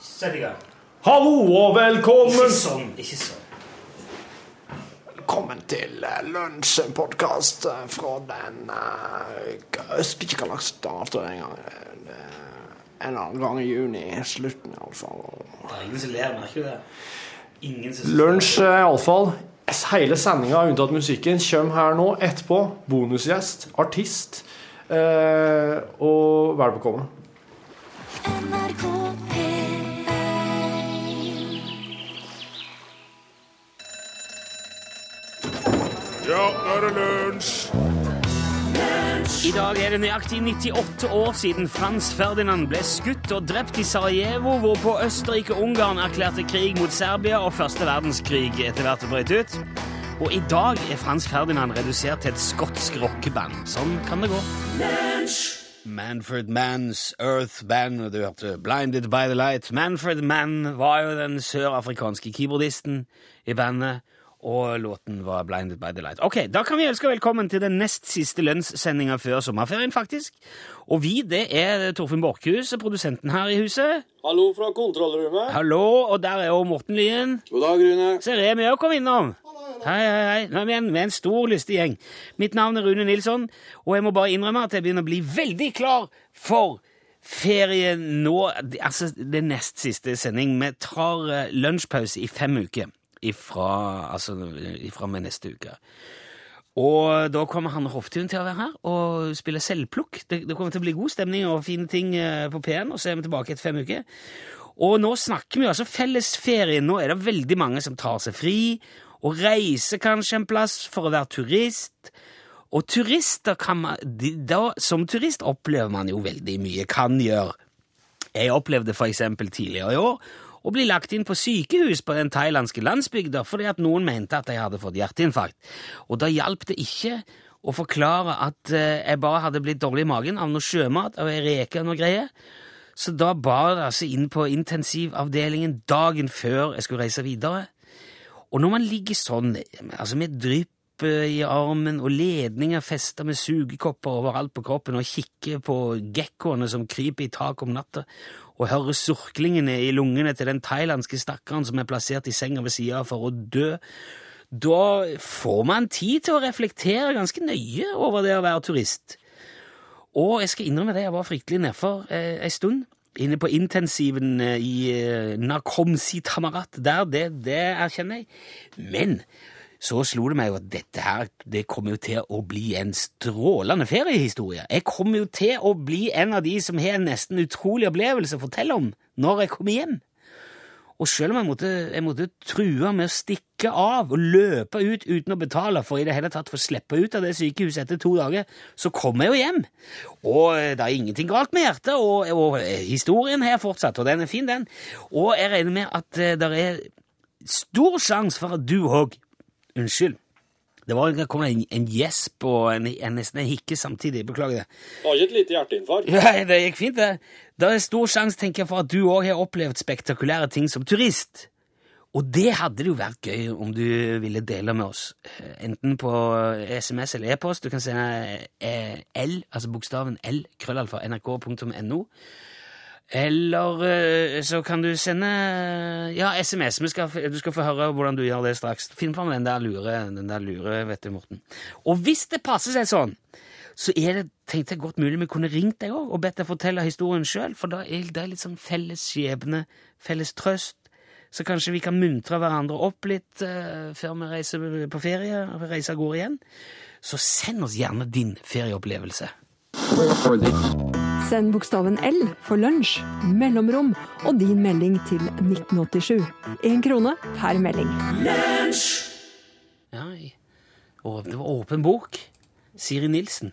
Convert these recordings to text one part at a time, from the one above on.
Sett i gang. Hallo og velkommen! Ikke sånn. Ikke sånn. Velkommen til uh, Lunsj, en podkast fra den uh, Jeg husker ikke hva slags dato det er engang. Uh, en eller annen gang i juni. Slutten, iallfall. Det er ingen som ler, merker du det? Ingen som Lunsj, iallfall. Hele sendinga unntatt musikken kommer her nå etterpå. Bonusgjest, artist. Uh, og vær bekomme. NRK P1 Ja, nå er det lunsj! I dag er det nøyaktig 98 år siden Frans Ferdinand ble skutt og drept i Sarajevo, hvorpå Østerrike-Ungarn erklærte krig mot Serbia og første verdenskrig etter hvert brøt ut. Og i dag er Frans Ferdinand redusert til et skotsk rockeband. Sånn kan det gå. Manfred Manns Earth Band, og du hørte Blinded by the Light. Manfred Mann var jo den sørafrikanske keyboardisten i bandet, og låten var Blinded by the Light. Ok, Da kan vi ønske velkommen til den nest siste lønnssendinga før sommerferien, faktisk. Og vi, det er Torfinn Borchhus, produsenten her i huset. Hallo fra kontrollrommet. Hallo, og der er òg Morten Lyen. God dag, Rune. Så Remi òg kom innom. Hei, hei, hei. Nå er vi en, vi er en stor, lystig gjeng. Mitt navn er Rune Nilsson, og jeg må bare innrømme at jeg begynner å bli veldig klar for ferie nå. Altså, det nest siste sending. Vi tar eh, lunsjpause i fem uker ifra, altså, ifra med neste uke. Og da kommer Hanne Hoftun til å være her og spille selvplukk. Det, det kommer til å bli god stemning og fine ting eh, på P1, og så er vi tilbake etter fem uker. Og nå snakker vi altså fellesferie. Nå er det veldig mange som tar seg fri, og reiser kanskje en plass for å være turist. Og turister kan man de, da, Som turist opplever man jo veldig mye, kan gjøre. Jeg opplevde for eksempel tidligere i år å bli lagt inn på sykehus på den thailandske landsbygda fordi at noen mente at jeg hadde fått hjerteinfarkt. Og da hjalp det ikke å forklare at eh, jeg bare hadde blitt dårlig i magen av noe sjømat, av ei reke og noe greier. Så da bar det altså inn på intensivavdelingen dagen før jeg skulle reise videre. Og når man ligger sånn, altså med drypp eh, i armen og ledninger festa med sugekopper overalt på kroppen og kikker på gekkoene som kryper i taket om natta, og hører surklingene i lungene til den thailandske stakkaren som er plassert i senga ved sida for å dø, da får man tid til å reflektere ganske nøye over det å være turist. Og jeg skal innrømme det, jeg var fryktelig nedfor eh, ei stund. Inne på intensiven eh, i eh, Nakomsi Tamarat. Der, det, det erkjenner jeg. Men så slo det meg jo at dette her det kommer jo til å bli en strålende feriehistorie. Jeg kommer jo til å bli en av de som har en nesten utrolig opplevelse å fortelle om når jeg kommer hjem. Og selv om jeg måtte, jeg måtte true med å stikke av og løpe ut uten å betale for i det hele tatt å slippe ut av det sykehuset etter to dager, så kom jeg jo hjem. Og eh, det er ingenting galt med hjertet, og, og historien har fortsatt, og den er fin, den. Og jeg regner med at eh, det er stor sjanse for at du òg Unnskyld. Det var det kom en, en gjesp og en, en, nesten en hikke samtidig. Beklager det. Var ikke et lite hjerteinfarkt. Ja, det gikk fint, det. Det er stor sjanse tenker jeg, for at du òg har opplevd spektakulære ting som turist. Og det hadde det jo vært gøy om du ville dele med oss. Eh, Enten på SMS eller e-post. Du kan sende eh, L, altså bokstaven L, krøllalfa, nrk.no. Eller eh, så kan du sende ja, SMS. Skal, du skal få høre hvordan du gjør det straks. Finn fram den der lure, den der lure, vet du, Morten. Og hvis det passer seg sånn, så er det tenkte jeg godt mulig vi kunne ringt deg òg og bedt deg fortelle historien sjøl, for da er det litt sånn felles skjebne, felles trøst. Så kanskje vi kan muntre hverandre opp litt uh, før vi reiser på ferie, reiser gårde igjen. Så send oss gjerne din ferieopplevelse. Send bokstaven L for lunsj, mellomrom og din melding til 1987. Én krone per melding. Ja, og det var åpen bok. Siri Nilsen.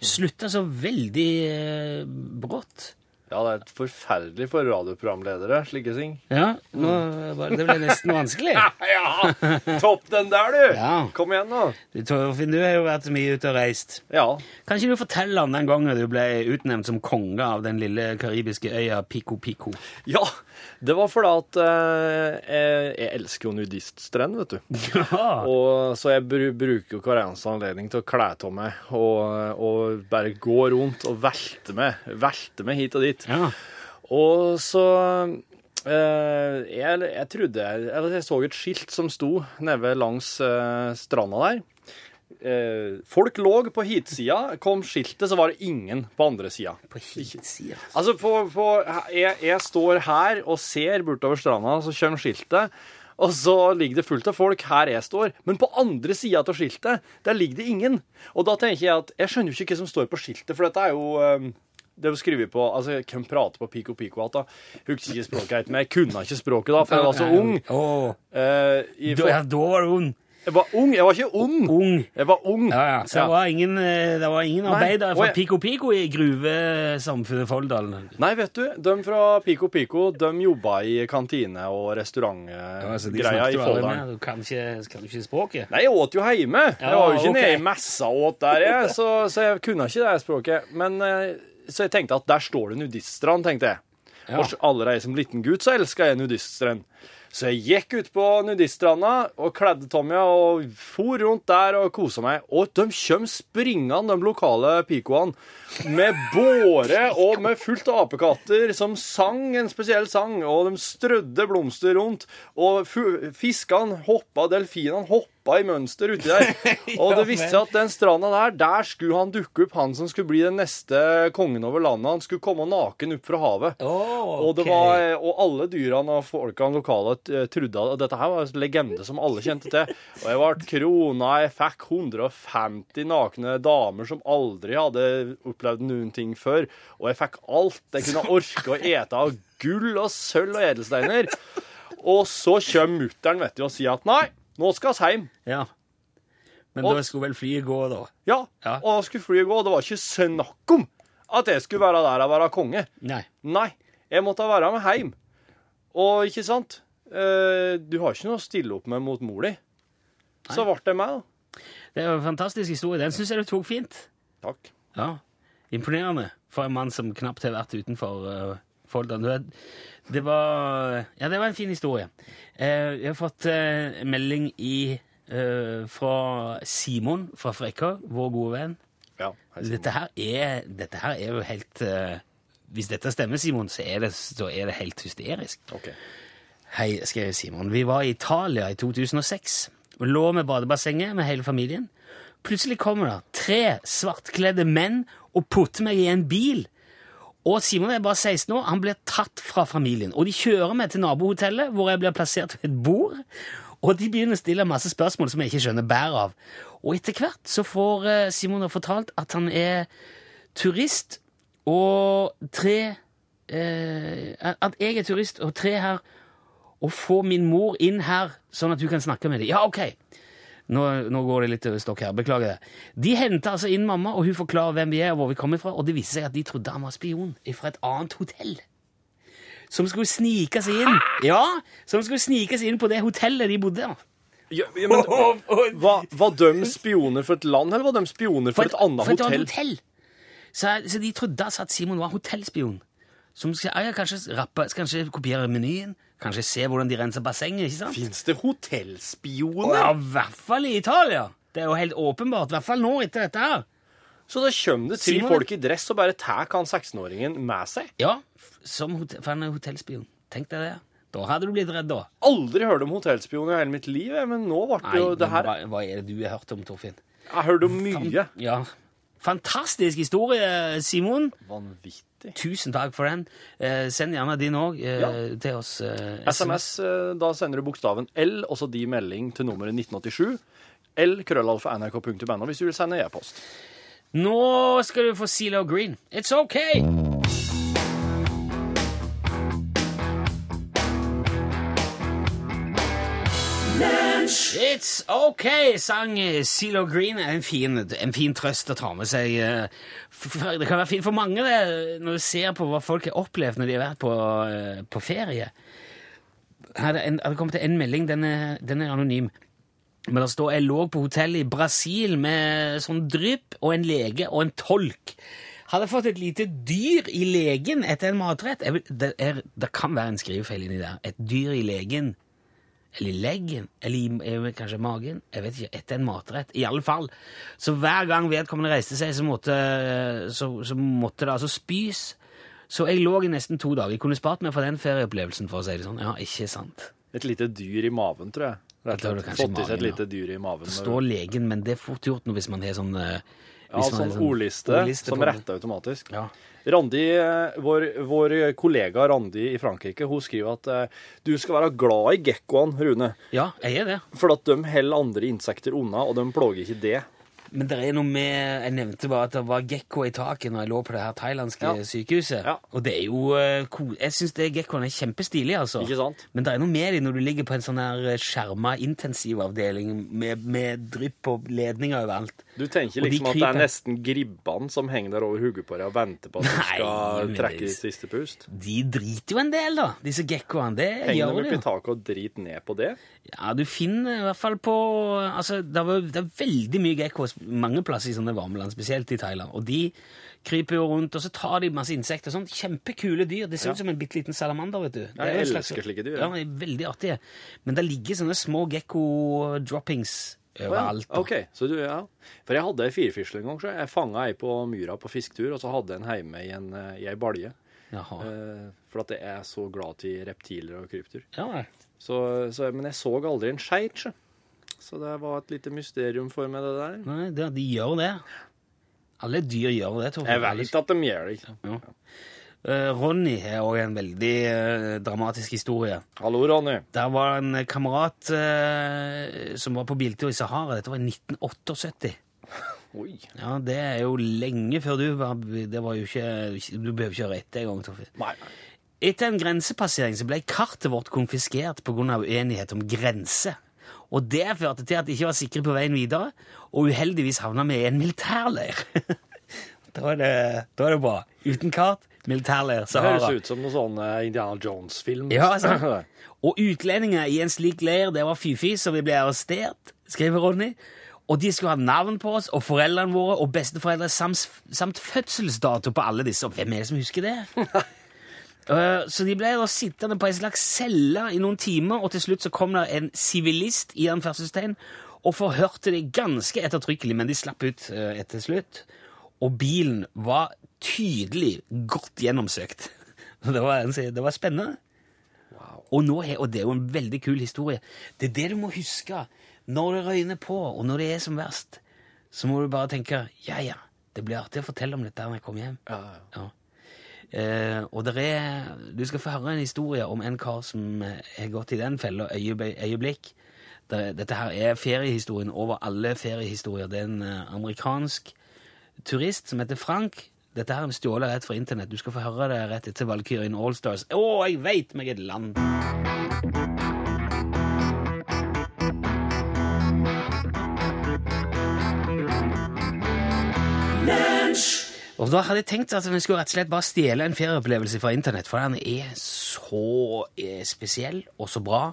Slutta så veldig eh, brått. Ja, det er et forferdelig for radioprogramledere, slike ting. Ja, nå, det ble nesten vanskelig. Ja! Topp den der, du! Ja. Kom igjen, nå. Du, Torfinn, du har jo vært mye ute og reist. Ja. Kan ikke du fortelle om den gangen du ble utnevnt som konge av den lille karibiske øya Pico Pico? ja. Det var fordi at eh, jeg elsker jo nudiststrend, vet du. Ja. Og, så jeg br bruker jo hver eneste anledning til å kle av meg og, og bare gå rundt og velte meg, velte meg hit og dit. Ja. Og så Eh, jeg, jeg trodde Eller jeg så et skilt som sto nede langs eh, stranda der. Eh, folk lå på hitsida. Kom skiltet, så var det ingen på andre sida. På hitsida. Altså, på, på, jeg, jeg står her og ser bortover stranda, så kommer skiltet. Og så ligger det fullt av folk her jeg står. Men på andre sida av skiltet, der ligger det ingen. Og da tenker jeg at jeg skjønner jo ikke hva som står på skiltet, for dette er jo det å skrive på Altså, hvem prater på Pico Pico igjen, da? Husker ikke språket helt, men jeg kunne ikke språket da, for jeg var så ung. Oh. Eh, i, da, ja, da var du ung. jeg var ung, jeg var ikke ond. Ung. Jeg var ung. Ja, ja. Så det var ingen, eh, det var ingen arbeidere fra jeg- Pico Pico i gruvesamfunnet Folldal. Nei, vet du, de fra Pico Pico, de jobba i kantine og Altså, de restaurantgreia snakket i med. Du kan ikke, kan ikke språket? Nei, jeg åt jo hjemme. Jeg var jo ikke okay. nede i messa og åt der, jeg, så, så jeg kunne ikke det språket. Men eh, så jeg tenkte at der står det nudiststrand, tenkte jeg. Ja. Og allerede som liten gutt så elska jeg nudiststrand. Så jeg gikk ut på nudiststranda og kledde Tommy og for rundt der og kosa meg. Og de kjøm springende, de lokale pikoene, med båre og med fullt av apekatter som sang en spesiell sang, og de strødde blomster rundt. Og fiskene hoppa, delfinene hoppa i mønster uti der. Og det viste seg at den stranda der, der skulle han dukke opp, han som skulle bli den neste kongen over landet. Han skulle komme naken opp fra havet. Og, det var, og alle dyrene og folkene lokale eh, trodde at dette her var en legende som alle kjente til. Og jeg ble krona, jeg fikk 150 nakne damer som aldri hadde opplevd noen ting før. Og jeg fikk alt jeg kunne orke å ete av gull og sølv og edelsteiner. Og så kommer mutter'n og sier at nei, nå skal vi hjem. Ja. Men Og- da skulle vel flyet gå, da? Ja, Ja. og da skulle flyet gå. og Det var ikke snakk om at jeg skulle være der og være konge. Nei. Nei, jeg måtte være med hjem. Og ikke sant? Eh, du har ikke noe å stille opp med mot mor di. Så ble det meg, da. Det er en fantastisk historie. Den syns jeg du tok fint. Takk. Ja. Imponerende for en mann som knapt har vært utenfor Folldal. Det var Ja, det var en fin historie. Eh, jeg har fått eh, melding i, eh, fra Simon fra Frekka, vår gode venn. Ja, hei, Dette her er, dette her er jo helt eh, Hvis dette stemmer, Simon, så er det, så er det helt hysterisk. Okay. Hei, skrev Simon. Vi var i Italia i 2006 og lå med badebassenget med hele familien. Plutselig kommer det tre svartkledde menn og putter meg i en bil. Og Simon er bare 16 år, han blir tatt fra familien. Og de kjører meg til nabohotellet, hvor jeg blir plassert ved et bord. Og de begynner å stille masse spørsmål som jeg ikke skjønner bæret av. Og etter hvert så får eh, Simon da fortalt at han er turist, og tre eh, At jeg er turist, og tre her og får min mor inn her, sånn at hun kan snakke med dem. Ja, ok. Nå, nå går det litt over stokk her. Beklager det. De henter altså inn mamma, og hun forklarer hvem vi er, og hvor vi kommer fra, og det viser seg at de trodde han var spion fra et annet hotell. Som skulle snike seg inn. Ja, som skulle snike seg inn på det hotellet de bodde. Ja, ja, men, var, var de spioner for et land, eller var de spioner for, et annet for et hotell? hotell. Så, så de trodde altså at Simon var hotellspion. Som skal jeg, kanskje rappe, kanskje kopiere menyen, kanskje se hvordan de renser bassenget. ikke sant? Fins det hotellspioner? Ja, i hvert fall i Italia. Det er jo helt åpenbart. I hvert fall nå etter dette her. Så da kommer det tre folk i dress og bare tar han 16-åringen med seg? Ja, som hotell, for han er hotellspion. Tenk deg det. Da hadde du blitt redd, da. Aldri hørt om hotellspioner i hele mitt liv, men nå ble det jo det her hva, hva er det du har hørt om, Torfinn? Jeg har hørt om mye. Ja. Fantastisk historie, Simon. Vanvittig. Tusen takk for den. Eh, send gjerne din òg eh, Ja. til oss. Eh, SMS, SMS. da sender du bokstaven L, og så de melding til nummeret 1987. L, krøllalfa, nrk.no, hvis du vil sende e-post. Nå skal du få Zelo Green. It's okay! It's okay, sang Zelo Green. En fin, en fin trøst å ta med seg. eh, Det kan være fint for mange det, når du ser på hva folk har opplevd når de har vært på, eh, på ferie. Her er det kommet en melding, den er, den er anonym. Men det står jeg lå på hotellet i Brasil med sånn drypp og en lege og en tolk. Hadde fått et lite dyr i legen etter en matrett. Vil, det, er, det kan være en skrivefeil inni der. Et dyr i legen. Eller i leggen. Eller i eh, kanskje magen. Jeg vet ikke. Etter en matrett. I alle fall. Så hver gang vedkommende reiste seg, så måtte, så, så måtte det altså spys. Så jeg lå i nesten to dager. Jeg kunne spart meg for den ferieopplevelsen, for å si det sånn. Ja, ikke sant. Et lite dyr i maven, tror jeg. Rett og det slett. Fått i seg et lite dyr i maven. Står legen, men det er fort gjort hvis man har sånn eh, Ja, hvis sånn ordliste, ordliste som retter automatisk. Ja. Randi, eh, vår, vår kollega Randi i Frankrike, hun skriver at eh, du skal være glad i gekkoene, Rune. ja, jeg er det. For at de holder andre insekter unna, og de plager ikke det. Men det er noe med Jeg nevnte bare at det var gekko i taket når jeg lå på det her thailandske Ja. sykehuset. Ja. Og det er jo eh, Jeg syns gekkoene er kjempestilige, altså. Ikke sant? Men det er noe med dem når du ligger på en sånn her skjerma intensivavdeling med, med drypp og ledninger overalt. Du tenker liksom at det er nesten gribbene som henger der over hodet på deg og venter på at du skal trekke ditt siste pust? De driter jo en del, da, disse gekkoene. Det Henger gjør de jo. taket og driter ned på det? Ja, du finner i hvert fall på Altså, det, var, det er veldig mye gekkos mange plasser i sånne varmeland, spesielt i Thailand. Og de kryper jo rundt, og så tar de masse insekter. Sånn kjempekule dyr. Det ser ut som en bitte liten salamander, vet du. Jeg elsker slike dyr, Ja, ja. de er veldig artige. Men det ligger sånne små gekko-droppings overalt. da. Ok, så du, ja. For jeg hadde ei firfisle en gang. Så jeg fanga ei på myra på fisketur, og så hadde jeg en hjemme i, en, eh, i ei balje. Jaha. Eh, For at jeg er så glad til reptiler og krypdyr. Ja. Så, så, men jeg så aldri en skeit, sjø. Så det var et lite mysterium for meg, det der. Nei, det, de gjør det. Alle dyr gjør det. Jeg vet at de gjør det. ikke. Ja. Eh, Ronny har òg en veldig eh, dramatisk historie. Hallo, Ronny. Der var en kamerat eh, som var på biltur i Sahara. Dette var i 1978. Oi. Ja, Det er jo lenge før du var Det var jo ikke Du behøver ikke rette etter engang, Torfinn. Nei, nei. Etter en grensepassering så ble kartet vårt konfiskert pga. uenighet om grense. Og det førte til at de ikke var sikre på veien videre, og uheldigvis havna vi i en militærleir. da, er det, da er det bra. Uten kart, militærleir, Det høres ut som noe sånn eh, Indiana Jones-film. Ja, altså. Og utlendinger i en slik leir, det var fy-fy, så vi ble arrestert, skriver Ronny. Og de skulle ha navn på oss, og foreldrene våre og besteforeldre, samt, samt fødselsdato på alle disse. Og hvem er det som husker det? Eh, så de ble da sittende på en slags celle i noen timer, og til slutt så kom det en sivilist i anførselstegn og forhørte de ganske ettertrykkelig, men de slapp ut eh, etter slutt. Og bilen var tydelig godt gjennomsøkt. Det var, det var spennende. Og, nå og det er jo en veldig kul historie. Det er det du må huske når det røyner på, og når det er som verst. Så må du bare tenke ja, ja, det blir artig å fortelle om dette når jeg kommer hjem. Ja, ja. Ja. Eh, og der er, du skal få høre en historie om en kar som eh, har gått i den fella øyeblikk. Det, dette her er feriehistorien over alle feriehistorier. Det er en eh, amerikansk turist som heter Frank. Dette her er stjålet rett fra internett. Du skal få høre det rett etter Valkyrien Allstars. Å, jeg veit meg et land! Og da hadde jeg tenkt at vi skulle rett og slett bare stjele en ferieopplevelse fra internett, for den er så eh, spesiell og så bra.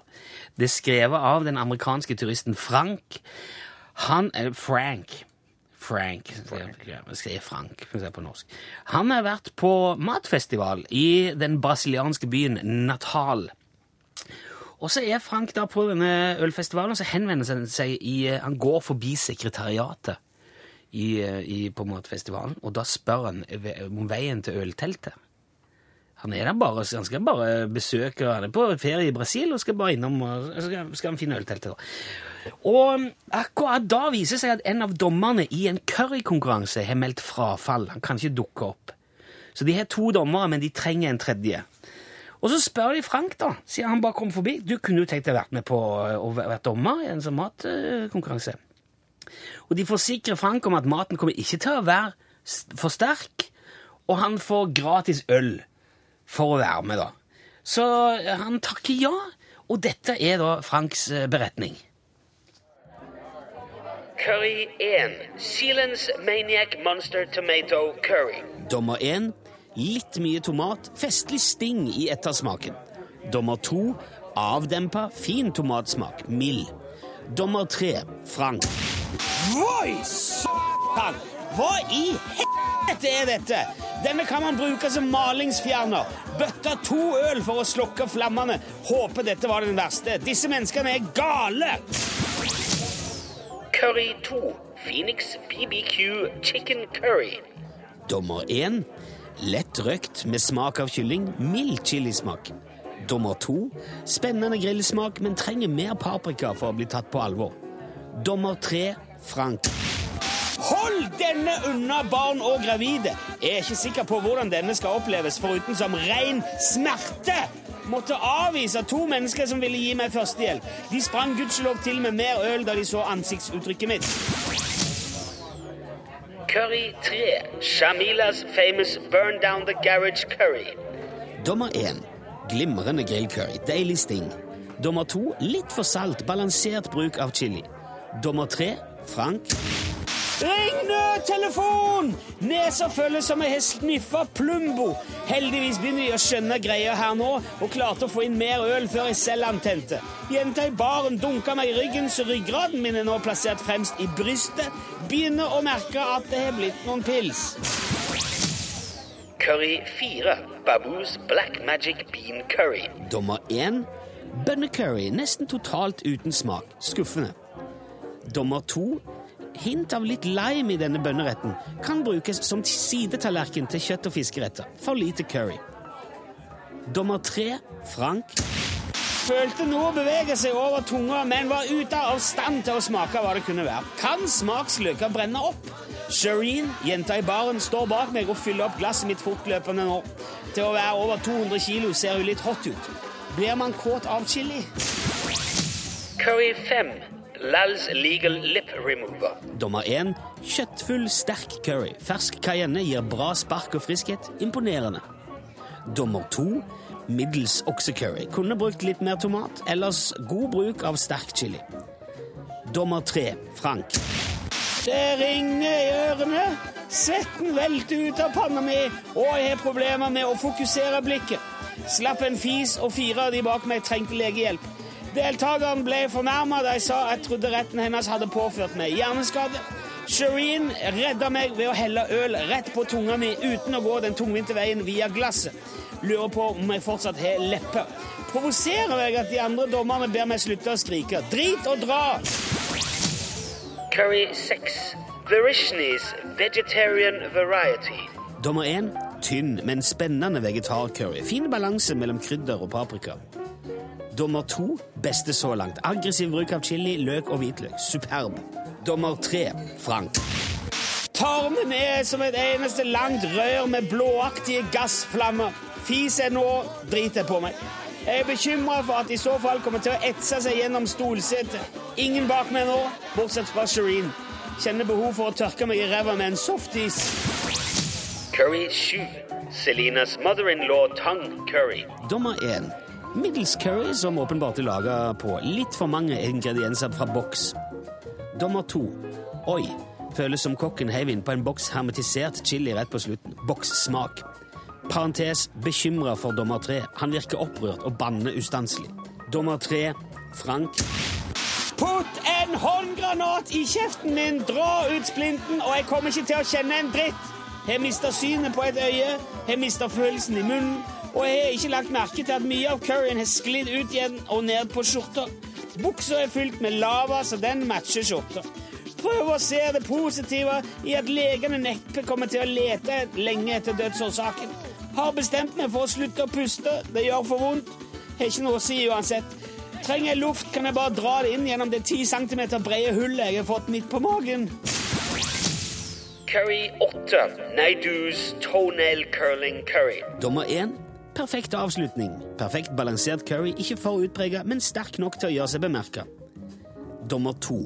Det er skrevet av den amerikanske turisten Frank. Han er Frank. Frank. Ja, Jeg skriver Frank det på norsk. Han har vært på matfestival i den brasilianske byen Natal. Og så er Frank da på denne ølfestivalen, og så henvender han seg i Han går forbi sekretariatet i, i, på matfestivalen, og da spør han om veien til ølteltet. Han er der bare, han skal bare besøke Han er på ferie i Brasil og skal bare innom og skal, skal han finne ølteltet. da. Og akkurat da viser seg at en av dommerne i en currykonkurranse har meldt frafall. Han kan ikke dukke opp. Så de har to dommere, men de trenger en tredje. Og så spør de Frank, da, siden han bare kom forbi. Du kunne jo tenkt deg å være med på å være dommer i en sånn matkonkurranse. Og de forsikrer Frank om at maten kommer ikke til å være for sterk, og han får gratis øl for å være med, da. Så eh, han takker ja, og dette er da Franks eh, beretning. Curry 1. Sealands Maniac Monster Tomato Curry. Dommer 1. Litt mye tomat, festlig sting i ettersmaken. Dommer 2. Avdempa, fin tomatsmak, mild. Dommer 3. Frank. Voi, satan! Hva i helvete er dette? Denne kan man bruke som malingsfjerner. Bøtta to øl for å slukke flammene. Håper dette var den verste. Disse menneskene er gale! Curry 2. Phoenix BBQ Chicken Curry. Dommer 1. lett røkt med smak av kylling, mild chilismak. Dommer 2. spennende grillsmak, men trenger mer paprika for å bli tatt på alvor. Dommer 3. Frank. Hold denne unna barn og gravide! Jeg er ikke sikker på hvordan denne skal oppleves, foruten som ren smerte. Måtte avvise to mennesker som ville gi meg førstehjelp. De sprang gudskjelov til med mer øl da de så ansiktsuttrykket mitt. Curry 3. Shamilas famous burn down the garage curry. Dommer 1. Glimrende grillcurry. Deilig sting. Dommer 2. Litt for salt. Balansert bruk av chili. Dommer 3. Frank. Ring nødtelefon! Nesa føles som jeg har sniffa Plumbo. Heldigvis begynner de å skjønne greia her nå, og klarte å få inn mer øl før jeg selv antente. Jenta i baren dunka meg i ryggen, så ryggraden min er nå plassert fremst i brystet. Begynner å merke at det har blitt noen pils. Curry 4. Baboos Black Magic Bean Curry. Dommer 1. Bønnecurry. Nesten totalt uten smak. Skuffende. Dommer 2. Hint av litt lime i denne bønneretten kan brukes som sidetallerken til kjøtt- og fiskeretter. For lite curry. Dommer 3. Frank. Følte noe bevege seg over tunga, men var ute av stand til å smake hva det kunne være. Kan smaksløker brenne opp? Shireen, jenta i baren, står bak meg og fyller opp glasset mitt fortløpende nå. Til å være over 200 kilo ser hun litt hot ut. Blir man kåt av chili? Curry 5. Lals Legal Lip Remover. Dommer 1. Kjøttfull, sterk curry. Fersk cayenne gir bra spark og friskhet. Imponerende. Dommer 2. Middels oksecurry. Kunne brukt litt mer tomat. Ellers god bruk av sterk chili. Dommer 3. Frank. Det ringer i ørene. Svetten velter ut av panna mi, og jeg har problemer med å fokusere blikket. Slapp en fis, og fire av de bak meg trengte legehjelp. Deltakeren ble fornærma da jeg sa jeg trodde retten hennes hadde påført meg hjerneskade. Shireen redda meg ved å helle øl rett på tunga mi uten å gå den tungvinte veien via glasset. Lurer på om jeg fortsatt har lepper. Provoserer jeg at de andre dommerne ber meg slutte å skrike. Drit og dra! Curry 6. Verishnis Vegetarian Variety. Dommer 1. Tynn, men spennende vegetarcurry. Fin balanse mellom krydder og paprika. Dommer to, beste så langt. Aggressiv bruk av chili, løk og hvitløk. Superb. Dommer tre, Frank. Tarmen er som et eneste langt rør med blåaktige gassflammer. Fis er nå, driter jeg på meg. Jeg er bekymra for at i så fall kommer til å etse seg gjennom stolsetet. Ingen bak meg nå, bortsett fra Shireen. Kjenner behov for å tørke meg i ræva med en softis. Curry 7. Selinas mother-in-law tongue curry. Dommer 1. Middels curry som åpenbart er laga på litt for mange ingredienser fra boks. Dommer 2. Oi. Føles som kokken heiv inn på en boks hermetisert chili rett på slutten. Bokssmak. Parentes bekymra for dommer 3. Han virker opprørt og banner ustanselig. Dommer 3. Frank. Putt en håndgranat i kjeften min! Dra ut splinten, og jeg kommer ikke til å kjenne en dritt! Jeg mista synet på et øye, jeg mista følelsen i munnen, og jeg har ikke lagt merke til at mye av curryen har sklidd ut igjen og ned på skjorta. Buksa er fylt med lava, så den matcher skjorta. Prøv å se det positive i at legene neppe kommer til å lete lenge etter dødsårsaken. Har bestemt meg for å slutte å puste. Det gjør for vondt. Har ikke noe å si uansett. Trenger jeg luft, kan jeg bare dra det inn gjennom det 10 cm brede hullet jeg har fått midt på magen. Curry 8. Neidus toenail curling curry. Dommer 1. Perfekt avslutning. Perfekt balansert curry, ikke for utprega, men sterk nok til å gjøre seg bemerka. Dommer 2.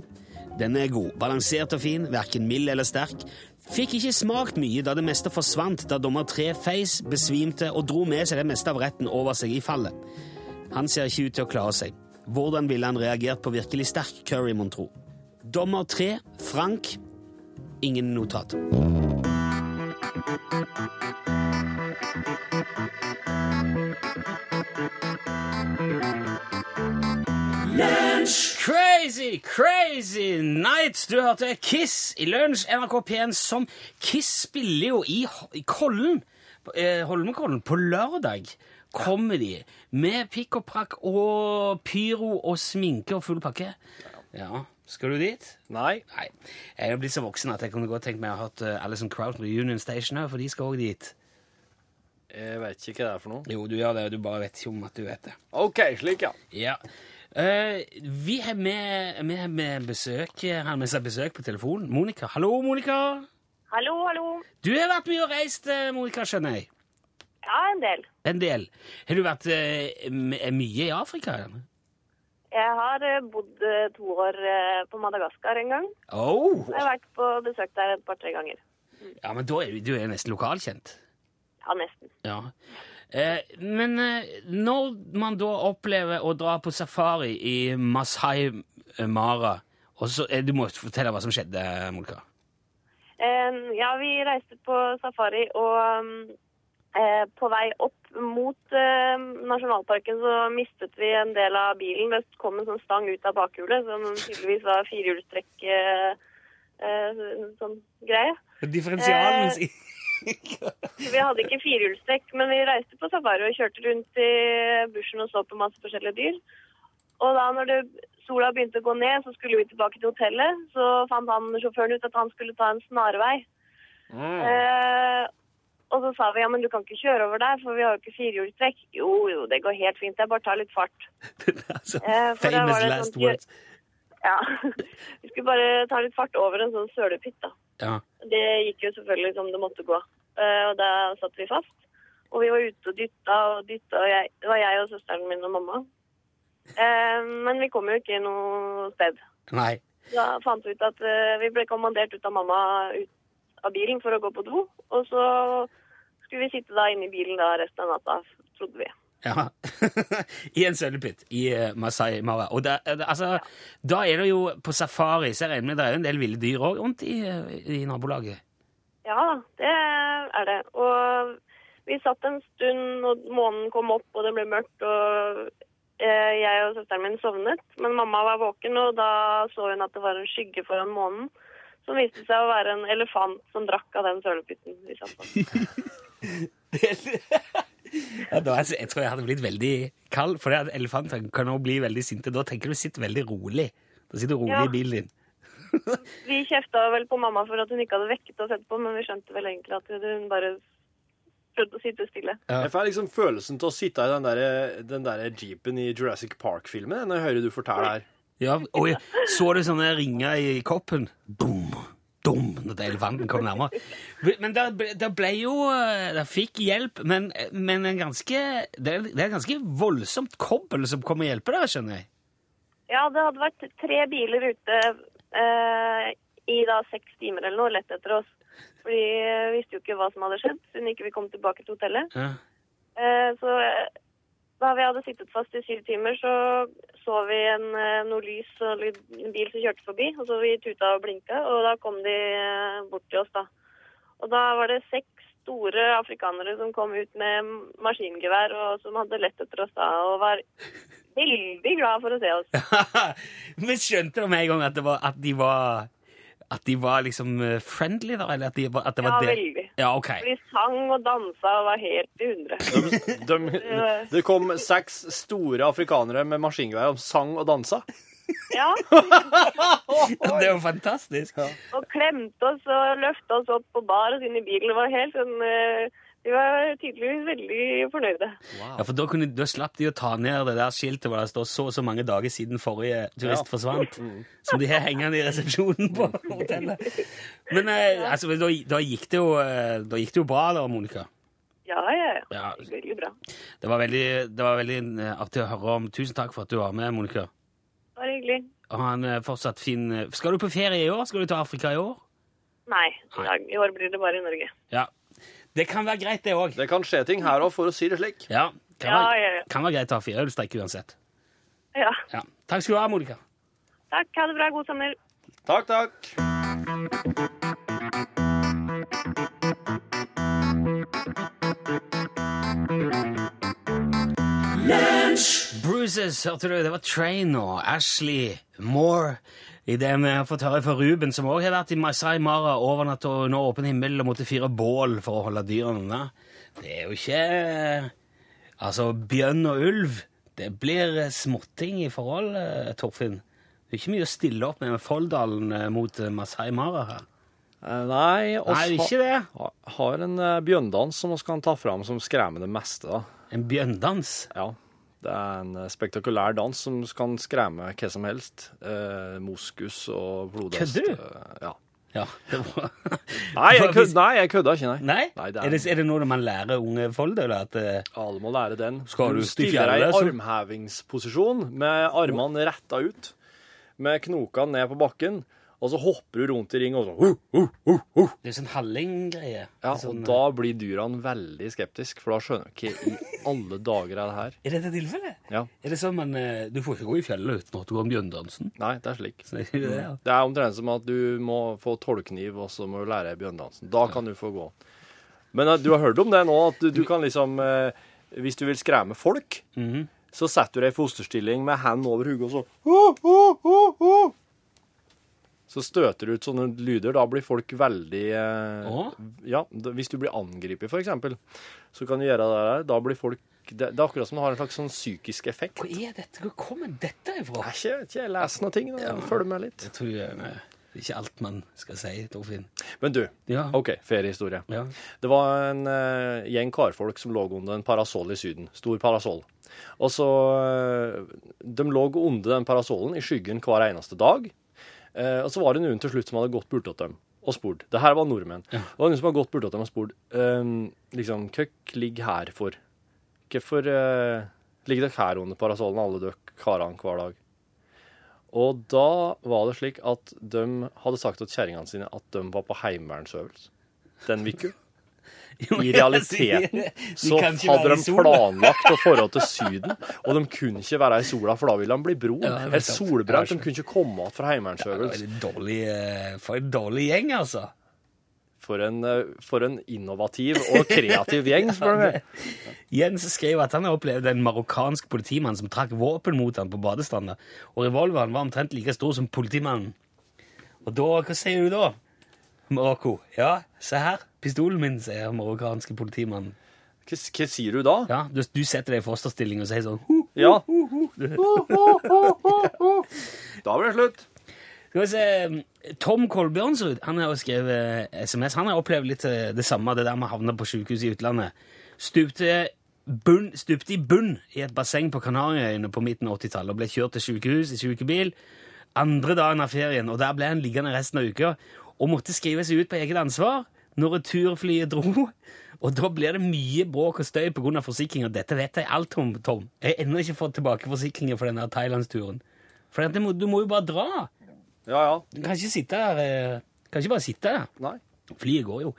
Den er god. Balansert og fin, verken mild eller sterk. Fikk ikke smakt mye da det meste forsvant da dommer 3 feis, besvimte og dro med seg det meste av retten over seg i fallet. Han ser ikke ut til å klare seg. Hvordan ville han reagert på virkelig sterk curry, mon tro? Dommer 3. Frank. Ingen notat. Crazy, crazy nights! Du hørte Kiss i Lunsj, NRK P1, som Kiss spiller jo i, i Kollen, eh, Holmenkollen, på lørdag. Kommer de med pikk og prakk og pyro og sminke og full pakke. Ja, Skal du dit? Nei. Nei. Jeg er blitt så voksen at jeg kunne godt tenkt meg å ha hatt uh, Alison Crowd på Union Station her, for de skal òg dit. Jeg vet ikke hva det er for noe. Jo, du gjør det, du bare vet ikke om at du vet det. OK, slik, ja. Ja. Eh, vi har med, vi har med besøk har med seg besøk på telefonen. Monica. Hallo, Monica. Hallo, hallo. Du har vært mye og reist, eh, Monica, skjønner jeg. Ja, en del. En del. Har du vært uh, mye i Afrika? Jeg har eh, bodd eh, to år eh, på Madagaskar en gang. Oh. Jeg har vært på besøk der et par-tre ganger. Ja, men da er du, du er nesten lokalkjent. Ja, nesten. Ja. Eh, men eh, når man da opplever å dra på safari i Masai Mara og så, eh, Du må fortelle hva som skjedde, Monica. Eh, ja, vi reiste på safari, og mm, eh, på vei opp mot eh, nasjonalparken så mistet vi en del av bilen. Det kom en sånn stang ut av bakhjulet, som tydeligvis var firehjulstrekk eh, eh, sånn greie. Differensialen Eh, vi hadde ikke firehjulstrekk, men vi reiste på safari og kjørte rundt i bushen og så på masse forskjellige dyr. Og da når det, sola begynte å gå ned, så skulle vi tilbake til hotellet. Så fant han sjåføren ut at han skulle ta en snarvei. Eh, og så sa vi ja, men du kan ikke kjøre over der, for vi har jo ikke firehjulstrekk. Jo, jo, det går helt fint, jeg bare tar litt fart. Eh, Famous last sånn- words. Ja, vi skulle bare ta litt fart over en sånn sølepytt da. Ja. Det gikk jo selvfølgelig som det måtte gå. Eh, og da satt vi fast. Og vi var ute og dytta og dytta, og jeg, det var jeg og søsteren min og mamma. Eh, men vi kom jo ikke noe sted. Nei. Da fant vi ut at eh, vi ble kommandert ut av mamma ut av bilen for å gå på do. Og så skulle vi sitte da inne i bilen da resten av natta, trodde vi. Ja. I en sølepytt i eh, Masai Mara. Og da, eh, altså, da er det jo på safari, så jeg regner med det er en del ville dyr òg rundt i, eh, i nabolaget. Ja det er det. Og vi satt en stund, og månen kom opp, og det ble mørkt, og jeg og søsteren min sovnet. Men mamma var våken, og da så hun at det var en skygge foran månen, som viste seg å være en elefant som drakk av den sølepytten vi satt på. ja, da, altså, jeg tror jeg hadde blitt veldig kald, for at elefanter kan også bli veldig sinte. Da tenker du sitter veldig rolig. Da sitter du rolig Ja. i bilen din. Vi kjefta vel på mamma for at hun ikke hadde vekket oss etterpå, men vi skjønte vel egentlig at hun bare prøvde å sitte stille. Ja. Jeg får liksom følelsen til å sitte i den der, den der jeepen i Jurassic Park-filmen når jeg hører du forteller her. Ja, oi, så du sånne ringer i koppen? Boom, dum, når elefanten kom nærmere. Men det det ble jo eh, Det fikk hjelp, men, men en ganske, det, er, det er ganske voldsomt kobbel som kommer og hjelper dere, skjønner jeg. Ja, det hadde vært tre biler ute eh, i da seks timer eller noe, lett etter oss. For de eh, visste jo ikke hva som hadde skjedd, siden ikke vi kom tilbake til hotellet. Ja. Eh, så eh, da vi hadde sittet fast i syv timer, så så vi en, eh, noe lys og en bil som kjørte forbi. Og så vi tuta og blinka, og da kom de eh, bort til oss, da. Og da var det seks store afrikanere som kom ut med maskingevær, og som hadde lett etter oss da, og var veldig glad for å se oss. Men skjønte du med en gang at, det var, at de var At de var liksom eh, friendly, da? Eller at, de, at det Ja, var det? Ja, ok. De sang og dansa og var helt i hundre. De, det kom seks store afrikanere med maskingevær og sang og dansa. Ja, Det er jo fantastisk. og klemte oss og løfta oss opp på bar og inn i bilen. Det var helt sånn eh, De var tydeligvis veldig fornøyde. Ja, for da, kunne, da slapp de å ta ned det der skiltet hvor det står så og så mange dager siden forrige turist Ja. forsvant. Som de har hengende i resepsjonen på hotellet. Men eh, altså, da, da, gikk det jo, eh, da gikk det jo bra, da, Monica. Ja, ja, ja. Ja. Veldig bra. Det var veldig, det var veldig eh, artig å høre om. Tusen takk for at du var med, Monica. Det var hyggelig. Og ha en eh, fortsatt fin Skal du på ferie i år? Skal du til Afrika i år? Nei, i dag- i år blir det bare i Norge. Ja. Det kan være greit, det òg. Det kan skje ting her òg, for å si det slik. Ja, kan, Ja, være, ja, kan være greit å ha firehjulstrekk uansett. Ja. Ja. Takk skal du ha, Monica. Takk. Ha det bra. God sommer. Takk, takk. Bruises, hørte du? Det var Train og Ashley Moore. I det vi har fått høre fra Ruben, som også har vært i Masai Mara overnatt og under åpen himmel og måtte fyre bål for å holde dyrene unna. Det er jo ikke Altså, bjørn og ulv, det blir småtting i forhold, eh, Torfinn. Det er ikke mye å stille opp med med Folldalen eh, mot eh, Masai Mara her. Nei, vi Nei, ikke det. ha- har en bjørndans som vi kan ta fram som skremmer det meste. da. En bjørndans. Ja. Det er en eh, spektakulær dans som kan skremme hva som helst. Eh, moskus og blodhest. Kødder du? eh, Ja. Ja, det var Nei, jeg, kød, nei, jeg kødder ikke, nei. Nei? Nei, det er, er- det, er det noe man lærer unge folk, eller at uh... Alle må lære den. Skal du stiller deg i armhevingsposisjon med armene retta ut, med knokene ned på bakken, og så hopper du rundt i ring og sånn uh, uh, uh, uh. Det er sånn halling-greie. Ja, sånn, og da blir dyrene veldig skeptiske, for da skjønner de hva i alle dager er det her. Er dette tilfellet? Ja. Er det sånn man eh, Du får ikke gå i fjellet uten at du går om bjørndansen? Nei, det er slik. Så er det det, ja. Det er omtrent som at du må få tollkniv, og så må du lære bjørndansen. Da kan du få gå. Men eh, du har hørt om det nå, at du, du kan liksom eh, Hvis du vil skremme folk, Mhm. så setter du deg i fosterstilling med hendene over hodet og så. Så støter du ut sånne lyder. Da blir folk veldig eh, Ja, hvis du blir angrepet, eksempel, så kan du gjøre det der. Da blir folk Det, det er akkurat som det har en slags sånn psykisk effekt. Hva er dette? Hvor kommer dette ifra? Jeg ikke, ikke jeg leser noen ting. Da. Følg med litt. Jeg tror jeg, nei, det er ikke alt man skal si, Torfinn. Men du, Ja. OK, feriehistorie. Ja. Det var en uh, gjeng karfolk som lå under en parasoll i Syden. Stor parasoll. Og så uh, De lå under den parasollen i skyggen hver eneste dag. Eh, og så var det noen til slutt som hadde gått bortåt dem og spurt. Det her var nordmenn. Det var noen som hadde gått bortåt dem og spurt eh, liksom, Hva ligger her for? Hvorfor eh, ligger dere her under parasollen, alle dere karene, hver dag? Og da var det slik at de hadde sagt til kjerringene sine at de var på heimevernsøvelse den uka. I realiteten så hadde de planlagt å dra til Syden, og de kunne ikke være i sola, for da ville de bli brun. Ja, jeg Eller solbrent. De kunne ikke komme igjen fra heimevernsøvelse. eh, for en dårlig gjeng, altså. For en, eh, for en innovativ og kreativ gjeng, spør du meg. Jens skrev at han har opplevd en marokkansk politimann som trakk våpen mot han på badestranda, og revolveren var omtrent like stor som politimannen. Og da, hva sier du da? Marokko. Ja, se her. Pistolen min, sier marokkanske politimannen. Hva, hva sier du da? Ja, du, du setter deg i fosterstilling og sier sånn «Hu». Ja. Da blir det slutt. Skal vi se, Tom Kolbjørnsrud han har jo skrevet SMS. Han har opplevd litt eh, det samme, det der med å havne på sykehus i utlandet. Stupte, bunn, stupte i bunn i et basseng på Kanariøyene på midten av 80-tallet og ble kjørt til sykehus i sykebil andre dagen av ferien, og der ble han liggende resten av uka og måtte skrive seg ut på eget ansvar når returflyet dro. Og da blir det mye bråk og støy pga. forsikringa. Dette vet jeg alt om, Tom. Jeg har ennå ikke fått tilbake forsikringa for denne Thailandsturen. For må, du må jo bare dra. Ja, ja. Du kan ikke sitte der eh, Kan ikke bare sitte der. Nei. Flyet går jo.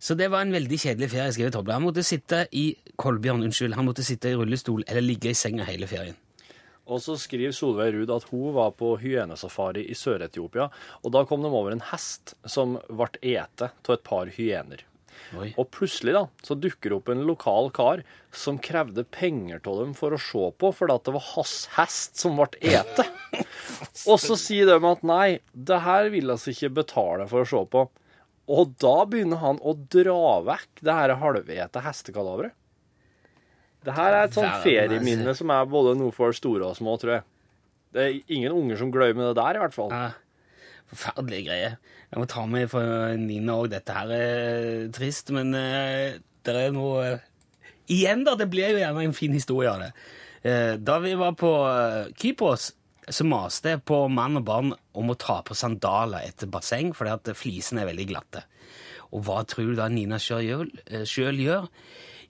Så det var en veldig kjedelig ferie, skrev Toble. Han måtte sitte i Kolbjørn, unnskyld, han måtte sitte i rullestol eller ligge i senga hele ferien. Og så skriver Solveig Ruud at hun var på hyenesafari i Sør-Etiopia, og da kom de over en hest som ble ete av et par hyener. Oi. Og plutselig da, så dukker det opp en lokal kar som krevde penger av dem for å se på, fordi at det var hans hest som ble ete. Og så sier de at nei, det her vil vi ikke betale for å se på. Og da begynner han å dra vekk det her halvete hestekalaveret. Det her er et sånt ferieminne som er både noe for store og små, tror jeg. Det er ingen unger som glemmer det der, i hvert fall. Ja, forferdelige greier. Jeg må ta med for Nina òg. Dette her er trist, men uh, det er noe eh, Igjen, da. Det blir jo gjerne en fin historie av det. Uh, da vi var på uh, Kypros, så maste jeg på mann og barn om å ta på sandaler etter basseng, fordi at flisene er veldig glatte. Og hva tror du da Nina sjøl gjør?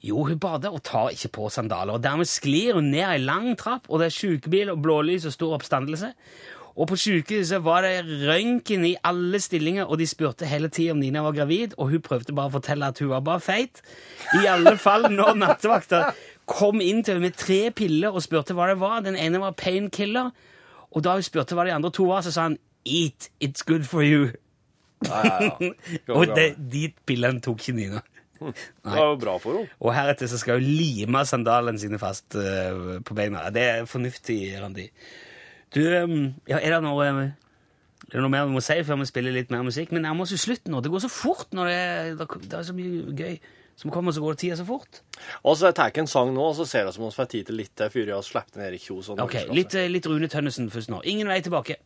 Jo, hun bader og tar ikke på sandaler, og dermed sklir hun ned ei lang trapp, og det er sykebil og blålys og stor oppstandelse. Og på sjukehuset var det røntgen i alle stillinger, og de spurte hele tida om Nina var gravid, og hun prøvde bare å fortelle at hun var bare feit. I alle fall når nattevakta kom inn til henne med tre piller og spurte hva det var. Den ene var painkiller, og da hun spurte hva de andre to var, så sa han Eat, it's good for you. Ja, ja, ja. Og det, de pillene tok ikke Nina. Det var jo bra for henne. Og heretter så skal hun lime sandalene sine fast uh, på beina. Det er fornuftig, Randi. Du, um, ja, er det noe er det noe mer vi må si før vi spiller litt mer musikk? Men nærmer oss jo slutten nå. Det går så fort når det er, det er så mye gøy som kommer, så går det tida så fort. Og så tar jeg en sang nå, og så ser vi om vi får tid til litt til før vi har sluppet ned Erik Kjos. Ok, litt, eh, litt Rune Tønnesen først nå. Ingen vei tilbake.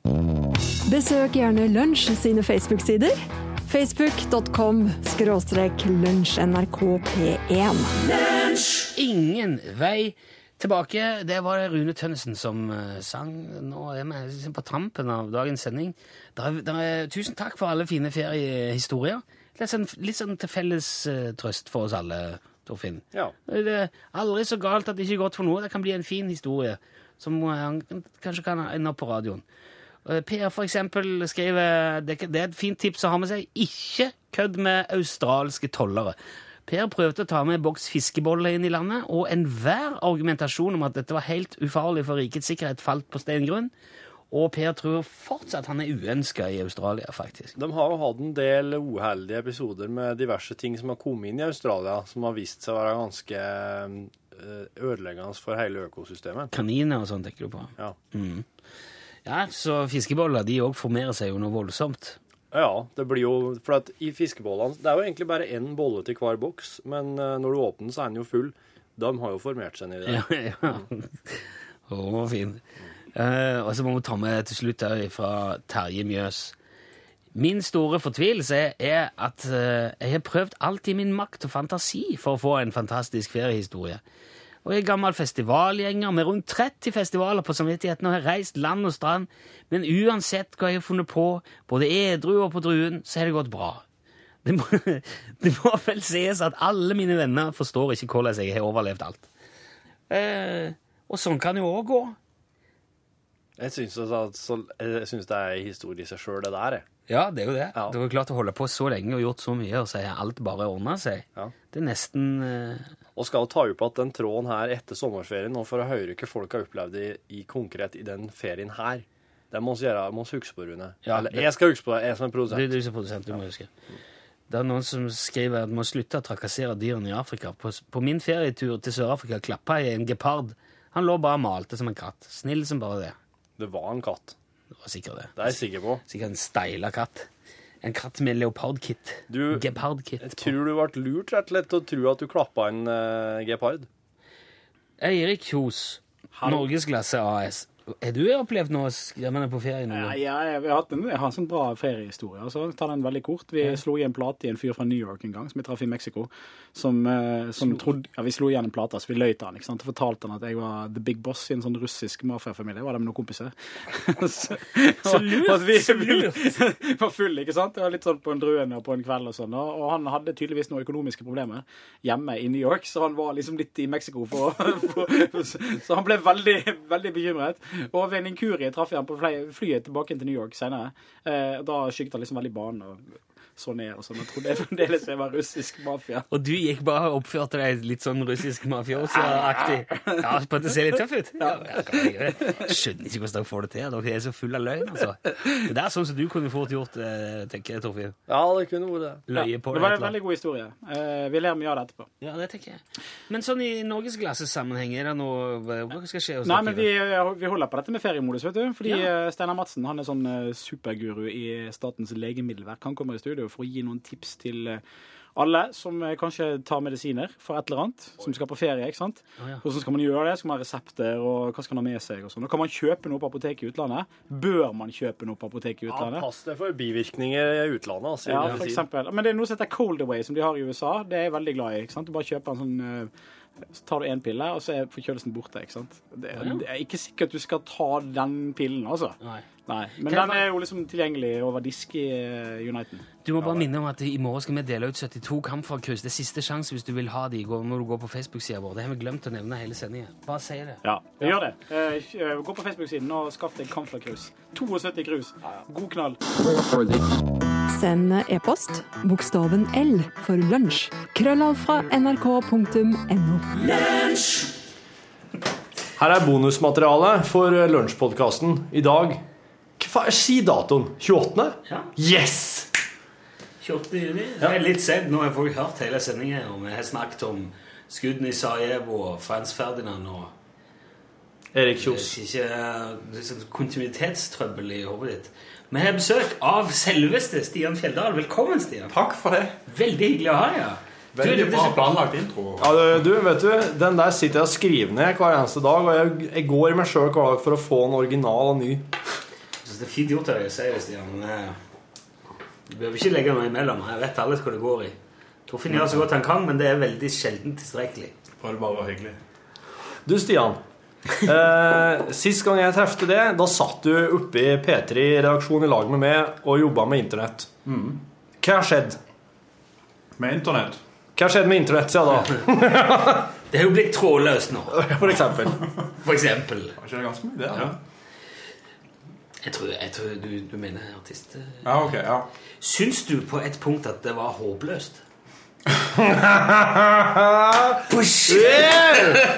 Besøk gjerne Lunsj sine Facebook-sider. Facebook.com skråstrek lunsj NRK P1. Ingen vei tilbake. Det var Rune Tønnesen som eh, sang. Nå er vi liksom på tampen av dagens sending. Der, er- der er, tusen takk for alle fine feriehistorier. Litt sånn, litt sånn til felles uh, trøst for oss alle, Torfinn. Ja. Det er aldri så galt at det ikke er godt for noe. Det kan bli en fin historie som uh, kanskje kan ende opp på radioen. Eh, Per for eksempel skriver det det er et fint tips å ha med seg. Ikke kødd med australske tollere. Per prøvde å ta med en boks fiskeboller inn i landet, og enhver argumentasjon om at dette var helt ufarlig for rikets sikkerhet, falt på steingrunn. Og Per tror fortsatt han er uønska i Australia, faktisk. De har jo hatt en del uheldige episoder med diverse ting som har kommet inn i Australia, som har vist seg å være ganske eh, ødeleggende for hele økosystemet. Kaniner og sånn tenker du på. Ja. Ja, så fiskeboller de òg formerer seg jo noe voldsomt. Ja, det blir jo For at i fiskebollene Det er jo egentlig bare én bolle til hver boks, men eh, når du åpner, så er den jo full. De har jo formert seg nedi der. Ja, ja. Å, fin. Uh, og så må vi ta med til slutt her fra Terje Mjøs. Min store fortvilelse er at uh, jeg har prøvd alt i min makt og fantasi for å få en fantastisk feriehistorie. Og jeg er gammel festivalgjenger med rundt 30 festivaler på samvittigheten og har reist land og strand, men uansett hva jeg har funnet på, både edru og på druen, så har det gått bra. Det må, det må vel sies at alle mine venner forstår ikke hvordan jeg har overlevd alt. Eh, og sånn kan jo òg gå. Jeg syns det er en historie i seg sjøl, det der. jeg. Ja, det er jo det. Ja. Du har klart å holde på så lenge og gjort så mye, og så har alt bare ordna seg. Ja. Det er nesten eh, Og skal jo ta opp at den tråden her etter sommerferien, og for å høre hva folk har opplevd i, i konkret i den ferien her. Det må vi gjøre, må huske på, Rune. Ja, Eller jeg skal huske på det, jeg som er Du, produsent. du som produsent, du må huske. Det er noen som skriver at man må slutte å trakassere dyrene i Afrika. På, på min ferietur til Sør-Afrika klappa jeg en gepard. Han lå bare og malte som en katt. Snill som bare det. Det var en katt. Det var sikkert det. Det er jeg sikker på. Sikkert en steila katt. En katt med leopardkit. Gepardkit. Jeg tror du ble lurt rett og slett til å tro at du klappa en uh, gepard. Eirik Kjos, Norgesklasse AS. Har du opplevd noe skremmende på ferie? nå? Ja, ja, jeg, har hatt en, jeg har en sånn bra feriehistorie. Altså, ta den veldig kort. Vi slo i en plate i en fyr fra New York en gang, som vi traff i Mexico. Som, eh, som trodde, ja, Vi slo igjen en plate, så vi løy til han. ikke sant? Og fortalte han at jeg var the big boss i en sånn russisk mafiafamilie. Var det med noen kompiser. så, Så lurt, og vi, vi var fulle, ikke sant? Det var litt sånn på en druene og på en kveld og sånn. Og, og han hadde tydeligvis noen økonomiske problemer hjemme i New York, så han var liksom litt i Mexico for, for, for Så han ble veldig, veldig bekymret. Og ved en inkurie traff jeg ham på flyet tilbake til New York senere. Eh, da skygget han liksom veldig banen og så ned og sånn. Jeg trodde jeg fremdeles jeg var russisk mafia. Og du gikk bare og oppførte deg litt sånn russisk mafiosa-aktig. Ja, på at det ser litt tøff ut. Ja, ja, skjønner ikke hvordan dere får det til. Dere er så fulle av løgn, altså. Det er sånn som du kunne fort gjort, eh, tenker jeg, Torfinn. Ja, det kunne vært det. Løye på det det. var en veldig god historie. Eh, vi ler mye av det etterpå. Ja, det tenker jeg. Men sånn i norgesglassesammenheng, er det noe Hva skal skje hos Nei, men vi, vi holder på dette med feriemodus, vet du. Fordi Ja. eh, Steinar Madsen han er sånn superguru i Statens legemiddelverk. Han kommer i studio for å gi noen tips til eh, alle som eh, kanskje tar medisiner for et eller annet, som skal på ferie. ikke sant? Hvordan skal man gjøre det? Skal man ha resepter, og hva skal man ha med seg? og sånn. Kan man kjøpe noe på apoteket i utlandet? Bør man kjøpe noe på apoteket i utlandet? Ja, pass deg for bivirkninger i utlandet. Altså, Ja, for eksempel. Men det er noe som heter Cold Away, som de har i USA. Det er jeg veldig glad i. ikke sant? Du bare kjøper en sånn eh, Så tar du én pille, og så er forkjølelsen borte. ikke sant? Det, ja. det er ikke sikkert du skal ta den pillen, altså. Nei. Nei. Men den er jo liksom tilgjengelig over disk i eh, Uniten. Du må bare minne om at i morgen skal vi dele ut 72 kampfarkryss. Det er siste sjanse hvis du vil ha de når du går på Facebook-sida vår. Det har vi glemt å nevne hele sendingen. Bare si det. Ja, vi gjør det. Eh, Gå på Facebook-siden og skaff deg Camfla-krus. 72 krus. God knall. Send e-post bokstaven L for lunsj. Krøllav fra nrk.no. Her er bonusmateriale for eh, lunsjpodkasten i dag. Hva er si datoen? 28.? Ja. Yes! 28. juni. Det er litt sent. Nå har folk hørt hele sendingen, og vi har snakket om skuddene i Sarajevo og Frans Ferdinand og Erik Det er ikke det er sånn kontinuitetstrøbbel i hodet ditt. Vi har besøk av selveste Stian Fjelldal. Velkommen, Stian. Takk for det. Veldig hyggelig å ha deg her. Du, Veldig bra planlagt intro. Ja, du, du, vet du, den der sitter jeg og skriver ned hver eneste dag, og jeg, jeg går i meg sjøl hver dag for å få en original og ny. Så det er fint gjort av deg å si det, Stian. Eh, Du behøver ikke legge noe imellom. Jeg vet alle hva det går i. Torfinn gjør så godt han kan, men det er veldig sjelden tilstrekkelig. Prøvde bare å være hyggelig. Du, Stian. Eh, sist gang jeg trefte det, da satt du oppe i P3-redaksjonen i lag med meg og jobba med internett. Hva har skjedd? Med internett? Hva har skjedd med internett siden da? Det er jo blitt trådløst nå. For eksempel. For eksempel. Det ikke ganske mye det? Ja. Jeg tror, jeg tror du, du mener artist. Ja, ok, ja. Syns du på et punkt at det var håpløst?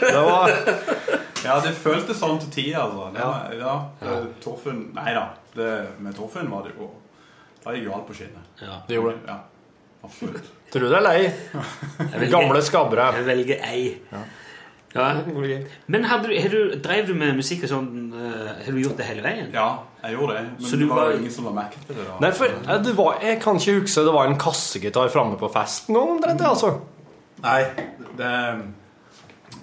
Det var Ja, det føltes sånn til tider, altså. Det, ja. det, Torfinn Nei da. Det, med Torfunn var det jo Da gikk jo alt på skinner. Ja. Det gjorde det. Ja, absolutt. Tror du det er lei? Gamle skabbere. Jeg velger ei. Ja. Men hadde du, har du, drev du med musikk og sånn eh, Har du gjort det hele veien? Ja, jeg gjorde det. Men Så det var var- ingen som la merke til det. da. Nei, for eh, det var, Jeg kan ikke huske det var en kassegitar framme på festen omtrent. altså. Nei, det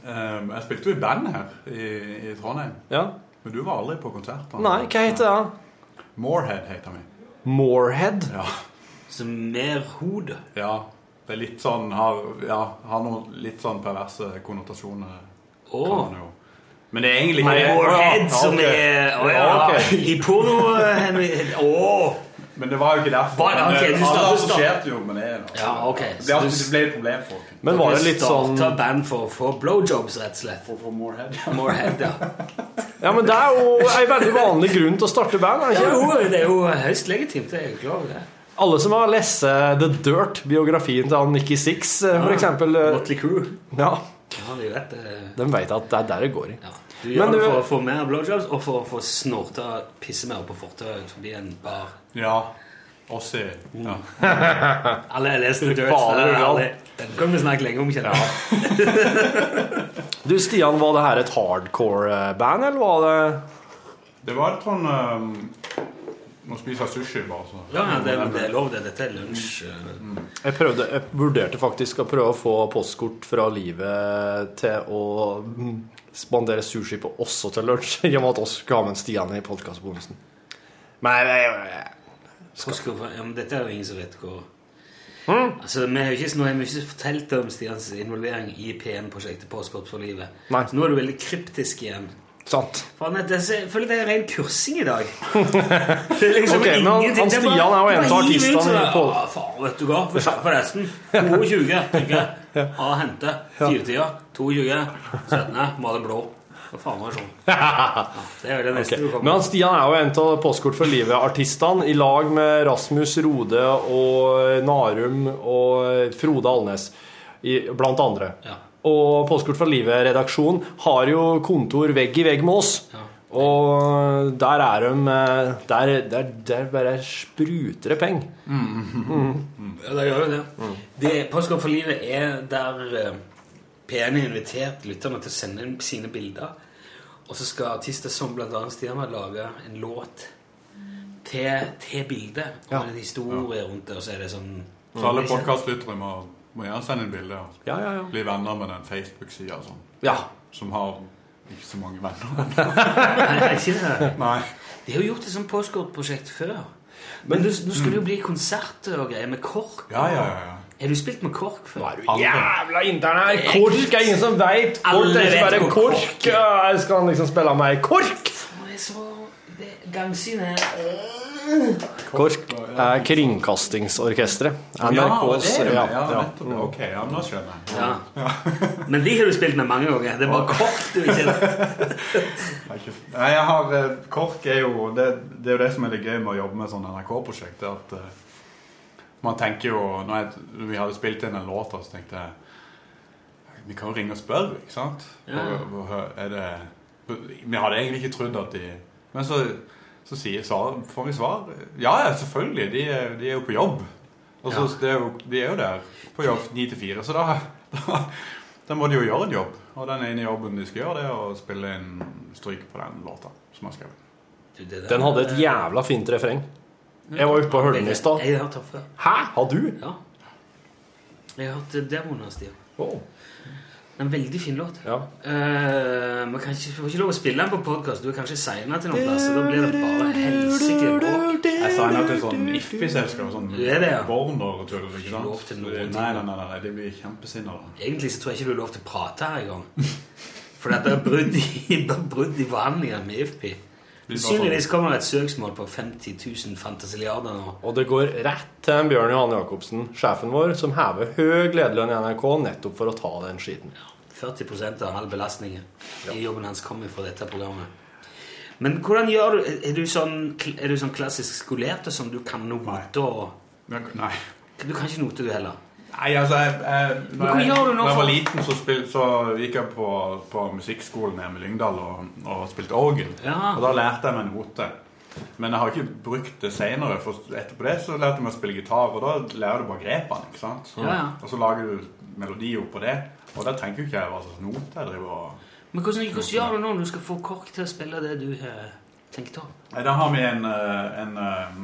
Um, Jeg spilte jo i band her i, i Trondheim. Ja. Men du var aldri på konsert. da. Nei, hva heter det? Morehead heter vi. Morehead? Ja. Som mer hode? ja. Det er litt sånn Har, ja, har noen litt sånn perverse konnotasjoner. Åh. kan man jo. Men det er egentlig My ikke Warhead, som er Å ja. I porno eh, Å! Men det var jo ikke derfor. Var- okay, Men du alle startet- assosierte jo med det. Ja, ok. Det, ble et problem for folk. Men var det litt sånn Starta band for å få blowjobs, rett og slett. For, for Morehead. ja. Morehead, ja. Ja, men det er jo en veldig vanlig grunn til å starte band. er det Jo, det er jo høyst legitimt. Jeg er klar over det. Alle som har lest The Dirt, biografien til han Nikki Six, f.eks. for Ja. eh, Motley Crue. ja, Ja, de vet det. de vet at det er der det går i. Ja. Du gjør Men det du- for å få mer blowjobs og for å få snorta pisse mer på fortauet forbi en bar. Ja. Også ja. Alle har lest The Dirt. alle- Den kan vi snakke lenge om, kjenner jeg. Du, Stian, var det her et hardcore-band, eller var det Det var et sånn um, Nå spiser jeg sushi, bare. Så. Ja, ja, det, det er lov, det. Dette er lunsj. Mm. jeg, prøvde, jeg vurderte faktisk å prøve å få postkort fra livet til å mm, spandere sushi på også til lunsj, i og med at oss skulle ha med en Stian i podkastbonusen. Men jeg, Påske- Ja, men dette er jo ingen som vet hvor Mm. Altså, vi har jo ikke, nå har vi ikke fortalt om Stians involvering i PN-prosjektet Postkort for livet. Nei. Så nå er du veldig kryptisk igjen. Sant. Faen, det, jeg føler det er ren kursing i dag. Det er liksom Ok, men han- Stian er jo en av artistene på ja, «Ah, Faen, vet du hva. For- Forresten. 22, tenker jeg. Har hente. Firetida. 22. 17. Male blå. Hva faen var det sånn? Ja, det det du Men han Stian er jo en av Postkort for livet-artistene, i lag med Rasmus Rode og Narum og Frode Alnes, blant andre. Ja. Og Postkort for livet-redaksjonen har jo kontor vegg i vegg med oss. Ja. Og der er de eh, Der, der, der bare spruter det penger. Ja, det gjør jo det. Mm. det Postkort for livet er der PN P1 har invitert lytterne til å sende inn sine bilder. Og så skal artister som bl.a. Stian har lage en låt til, til bildet. Og Ja. en historie rundt det, og så er det sånn Så alle podkastlyttere må, må gjerne sende inn bilde og Ja, ja, ja. Bli venner med den Facebook-sida sånn, ja. som har ikke så mange venner. Nei, ikke det? Nei. De har jo gjort et sånt postkortprosjekt før. Men nå nå skal det jo bli konserter og greier med KORK. Ja, ja, ja. ja. Har du spilt med KORK før? Nå er du jævla intern! KORK er ingen som veit! KORK det er ikke bare KORK! KORK. Ja, jeg skal han liksom spille meg KORK! Det er så det, Gangsynet KORK er Kringkastingsorkestret. Ja, det er det. ja, Ja, nettopp. Ok, ja, nå skjønner jeg. Ja. Men de har du spilt med mange ganger. Det er bare KORK du ikke Nei, ikke- Nei, jeg har eh, KORK er jo det, det er jo det som er litt gøy med å jobbe med sånne NRK-prosjekter. At eh, man tenker jo Når, jeg, når vi hadde spilt inn en låt, så tenkte jeg Vi kan jo ringe og spørre, ikke sant? Ja. Og, og, hø- er det, vi hadde egentlig ikke trodd at de Men så, så sier, får vi svar. Ja, ja, selvfølgelig. De, er- de er jo på jobb. Altså, Ja. det er jo, de er jo der på jobb ni til fire. Så da, da, da må de jo gjøre en jobb. Og den ene jobben de skal gjøre, det er å spille inn stryk på den låta som jeg skrev. Du, der- Den hadde et jævla fint refreng. Jeg var ute og hørte den i stad. Hæ? Har du? Ja. Jeg har hørt demoen hans, Stian. Å. En veldig fin låt. Ja. Uh, man kan ikke, får ikke lov å spille den på podkast. Du er kanskje signa til noen plasser. Da blir det bare helsike bråk. Jeg signa til sånn IFFI-selskap. Sånn er det, ja. Warner-tull. Ja. til nei, nei, nei, nei, de blir kjempesinna. Egentlig så tror jeg ikke du har lov til å prate her engang. For dette er brudd i, brudd i forhandlingene med IFPI. Sannsynligvis kommer det et søksmål på 50 000 fantasiliarder nå. Og det går rett til en Bjørn Johan Jacobsen, sjefen vår, som hever høy lederlønn i NRK nettopp for å ta den skiten. 40% av all belastningen i jobben hans kommer fra dette programmet. Men hvordan gjør du Er du sånn, er du sånn klassisk skolert og sånn du kan noter og Nei. Du kan ikke note, du heller? Nei, altså jeg, jeg, når, jeg, når jeg var liten, så, spil, så gikk jeg på, på musikkskolen hjemme i Lyngdal og, og spilte orgel. Ja. Og da lærte jeg meg en hote. Men jeg har ikke brukt det senere, for etterpå det så lærte jeg meg å spille gitar, og da lærer du bare grepene, ikke sant? Ja, ja. Og så lager du melodi oppå det, og da tenker jo ikke jeg hva slags note jeg driver og... Men hvordan, hvordan gjør du nå når du skal få KORK til å spille det du har tenkt å? Nei, Da har vi en, en, en eh,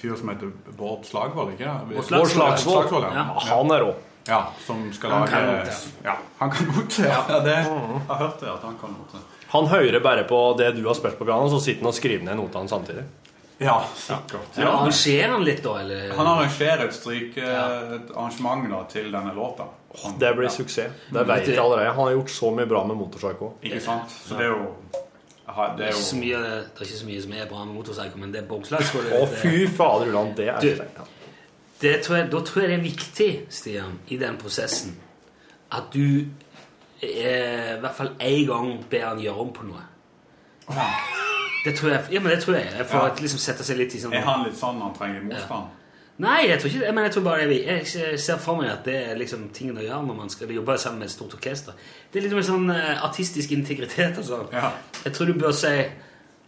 fyr som heter Bård Slagvold, ikke? Bård Slagsvold. Slagsvold, ja. Ja, han er rå. Ja, som skal Han lage kan. Ja, han kan noter. Ja, det, jeg har hørt det, at han kan noter. Han hører bare på det du har spilt på piano, så sitter han og skriver ned notene samtidig. Ja, sikkert. Ja, Arrangerer han litt, da? Eller? Han arrangerer et strykearrangement ja. arrangement til denne låta. Han- Det blir ja, suksess. Det vet jeg allerede. Han har gjort så mye bra med Motorpsycho. Ikke sant? Så det er jo Aha, Det er, jo... det, så jo mye, det er ikke så mye som er bra med motorsykkel, men det er Borgslagsvold. Å, fy fader, Ulland, det er Du. Ja. Det tror jeg, da tror jeg det er viktig, Stian, i den prosessen, at du eh, i hvert fall én gang ber han gjøre om på noe. Det tror jeg, ja, men det tror jeg. For Ja. å liksom sette seg litt i sånn Er han litt sånn han trenger motstand? Nei, jeg tror ikke det. Men jeg tror bare er, jeg ser for meg at det er liksom tingen å gjøre når man skal jobbe sammen med et stort orkester. Det er litt mer sånn eh, artistisk integritet og sånn. Ja. Jeg tror du bør si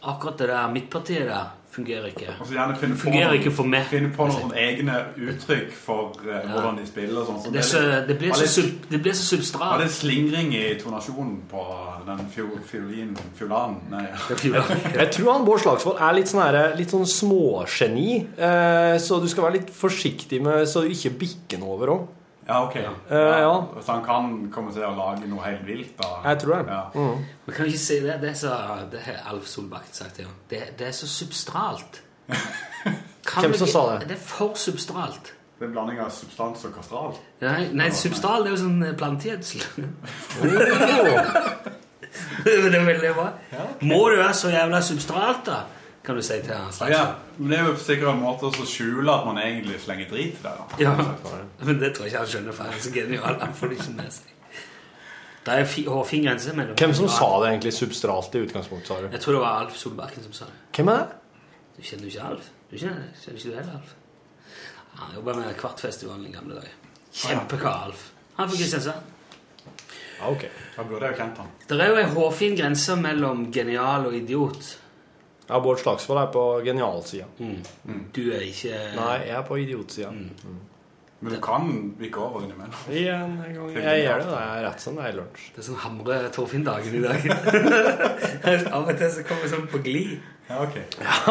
akkurat det der midtpartiet der fungerer ikke. Altså gjerne finne på Fungerer noen- ikke for meg. Finne på noen egne uttrykk for eh, hvordan de spiller sånn. Så Det, så, det, blir var så, litt- sub, det blir så Var substrat. det slingring i tonasjonen på den fiolinen? fiolanen? Nei, ja. Jeg tror han Bård Slagsvold er litt sånn, her, litt sånn smågeni, uh, så du skal være litt forsiktig med så du ikke bikker den over òg. Ja, ok. ja. Så han kan komme til å lage noe helt vilt? da? Jeg tror det. Ja. Men kan du ikke si det? Det, er så, det har Alf Solbakken sagt til ham. Det, det er så substralt. Kan Hvem som sa det? Det er for substralt. Det er en blanding av substans og kastral. Nei, nei substral det er jo sånn eh, plantegjødsel. det er veldig bra. Må du være så jævla substralt, da? Kan du si til han slags. Ja, men Det er jo sikkert en måte å skjule at man egentlig slenger drit til da. Ja, men det tror jeg ikke han skjønner, for han er så genial. Han får det ikke med seg. Det er fi- hårfin grense mellom Hvem som sa det egentlig substralt i utgangspunktet, sa du? Jeg tror det var Alf Solbakken som sa det. Hvem er det? Du kjenner jo ikke Alf? Du kjenner, kjenner ikke du heller Alf? Han jobba med Kvartfestivalen i gamle dager. Kjempekar Alf. Han er fra Kristiansand. Ja, ok. Da burde jeg jo kjent han. Det er jo en hårfin grense mellom genial og idiot. Ja, Bård Slagsvold er på genialsida. Du er ikke Nei, jeg er på idiotsida. Men du kan bikke over innimellom. Ja, en gang. Jeg gjør det. Det er rett som det er i lunsj. Det er sånn Hamre Torfinn-dagen i dag. Av og til så kommer vi sånn på glid. Ja, ok.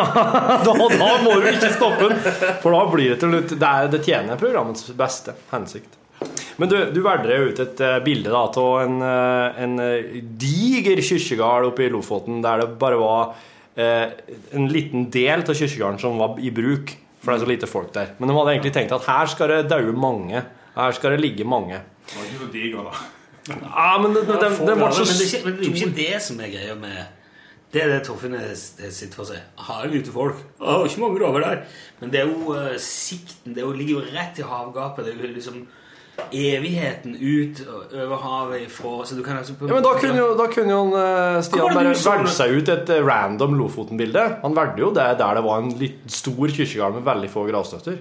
da, da må du ikke stoppe den, for da blir det til slutt Det, det tjener programmets beste hensikt. Men du, du valgte ut et eh, bilde av en, eh, en eh, diger kirkegård oppe i Lofoten, der det bare var en liten del av kirkegården som var i bruk, for det er så lite folk der. Men de hadde egentlig tenkt at her skal det daue mange. Her skal det ligge mange. Det var ikke så diger, da. Ja, men det, det, det, det var så men, er ikke, men det er jo ikke det som er greia med Det er det Torfinn er- er sitter for seg. Har jo lite folk? Har ikke mange over der. Men det er jo eh, sikten. Det er jo, ligger jo rett i havgapet. Det er jo liksom evigheten ut over havet ifra Så du kan altså Ja, men da kunne jo, da kunne jo han, eh, Stian bare du valgt seg ut et eh, random Lofoten-bilde. Han valgte jo det der det var en litt stor kirkegård med veldig få gravstøtter.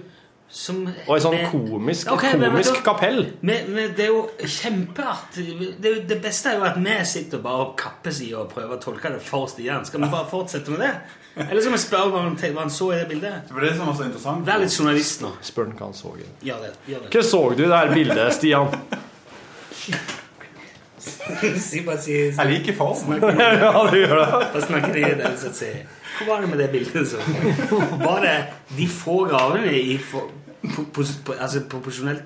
Som, Og en sånn komisk, Ok, men- men komisk da- kapell. Men, men det er jo kjempeartig. Det, det beste er jo at vi sitter og bare kappes i og prøver å tolke det for Stian. Skal vi bare fortsette med det? Eller skal vi spørre hva han, hva han så i det bildet? Det var det som var så interessant. Vær litt journalist nå. Spør han hva han så. i. Ja, det. ja, det. Hva så du i det her bildet, Stian? si bare si Jeg liker formen. ja, du gjør det. Bare snakke til deg så si Hva var det med det bildet? Så? Var det de få gravene i for, po, po, altså proporsjonelt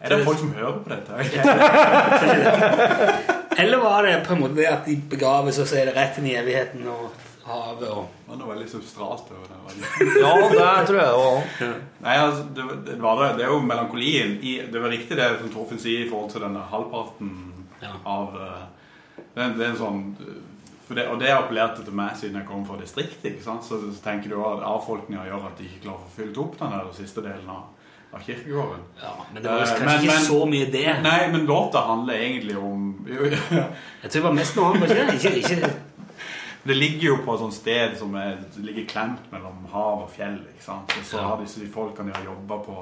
Er det folk som hører på dette? Eller var det på en måte det at de begraves, og så er det rett inn i evigheten og havet og Det var noe veldig substralt over det. Ja, det tror jeg det var. Nei, altså, det, det, var det, det er jo melankolien i, Det var riktig det som Torfinn sier i forhold til denne halvparten av eh, det, det er en sånn eh, det, Og det appellerte til meg siden jeg kom fra distriktet. Så, så tenker du at avfolkninga gjør at de ikke klarer å få fylt opp den der siste delen av, av kirkegården. Ja, men det var kanskje Eh, kanskje ikke så mye det. Nei, men låta handler egentlig om Jeg tror det var mest noe annet. ikke, ikke, Det ligger jo på et sånt sted som er, ligger klemt mellom hav og fjell. ikke sant? Og så har disse folkene de har jobba på,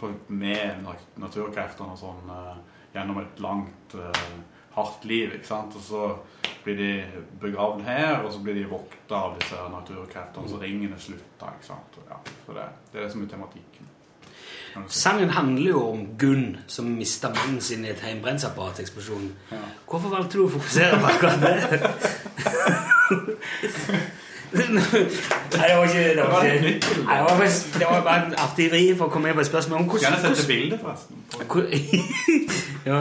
på, med nat- naturkreftene og sånn eh, gjennom et langt, eh, hardt liv. ikke sant? Og så blir de begravd her, og så blir de vokta av disse naturkreftene, så ringene slutter. ikke sant? Og Ja, så det, det er det som er tematikken. Sangen handler jo om Gunn som mista mannen sin i et hjemmebrentsapparateksplosjon. Hvorfor valgte du å fokusere på akkurat det? Nei, det var ikke Det var, ikke, det var, bare, det var bare en artig vri for å komme med på et spørsmål om Gjerne sette hvordan, bilde, forresten. ja,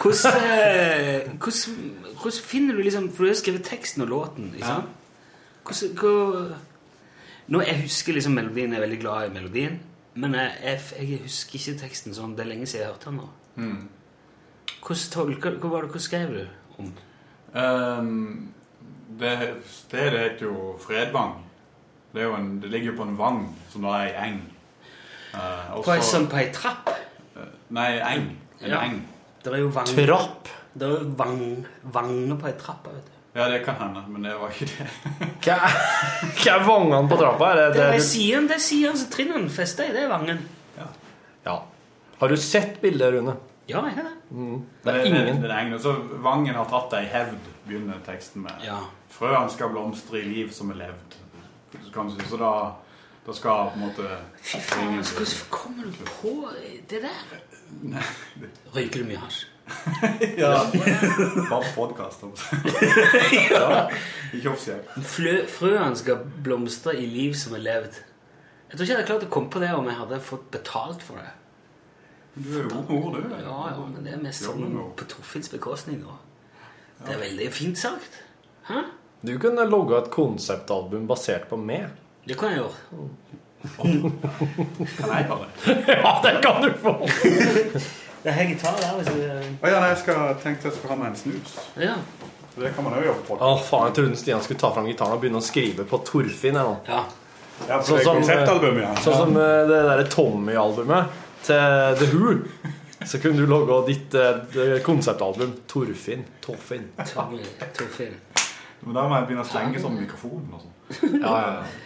hvordan, eh, hvordan, hvordan finner du liksom For du har skrevet teksten og låten, sant? Hvordan, hvor, nå, Jeg husker liksom melodien, jeg er veldig glad i melodien, men jeg, jeg, jeg husker ikke teksten sånn. Det er lenge siden jeg har hørt den nå. Mm. Hvordan tolker Hva var det, hva skrev du om? Um, det stedet heter jo Fredvang. Det, jo en, det ligger jo på en vang, som da er ei eng. Uh, også, På ei sånn på ei trapp? Nei, eng. En Ja. eng. Det er jo vang... Trapp? Det er jo vang, vanger på ei trapp. vet du. Ja, det kan hende, men det var ikke det. Hva er, hva er vangene på trappa? Er det, Det er det, siden, det er siden som trinnene fester i. Det er vangen. ja. Har du sett bildet, Rune? Ja, jeg har det. Mm. Det Det er ingen Det, er eng. Og så Vangen har tatt deg i hevd, begynner teksten med. Ja. Frøene skal blomstre i liv som er levd. Så, kan du si, så da, da skal på en måte Fy faen, altså, hvordan kommer du på det der? Røyker du mye hasj? Ja. Bare podkast. ja. Ikke offisielt. Frøene skal blomstre i liv som er levd. Jeg tror ikke jeg hadde klart å komme på det om jeg hadde fått betalt for det. Du er jo god med ord, du. Ja, ja, men det er mest sånn på Torfinns bekostning. Og. Det er veldig fint sagt. Hæ? Du kunne logga et konseptalbum basert på meg. Det kunne jeg gjøre. Kan jeg bare? ja, det kan du få! Det er gitar der. hvis du... Å ja, nei, jeg skal, tenkte jeg skulle ha meg en snus. Ja. Det kan man jo jobbe på. Å, faen, jeg trodde Stian skulle ta fram gitaren og begynne å skrive på Torfinn. jeg, nå. Ja. Ja, for det er konseptalbum, ja. Sånn som eh, det derre Tommy-albumet til The Who. Så kunne du logge ditt eh, konseptalbum. Torfinn. Torfinn. Torfinn. Men da må jeg begynne å slenge sånn mikrofonen og sånn. Ja, ja, ja.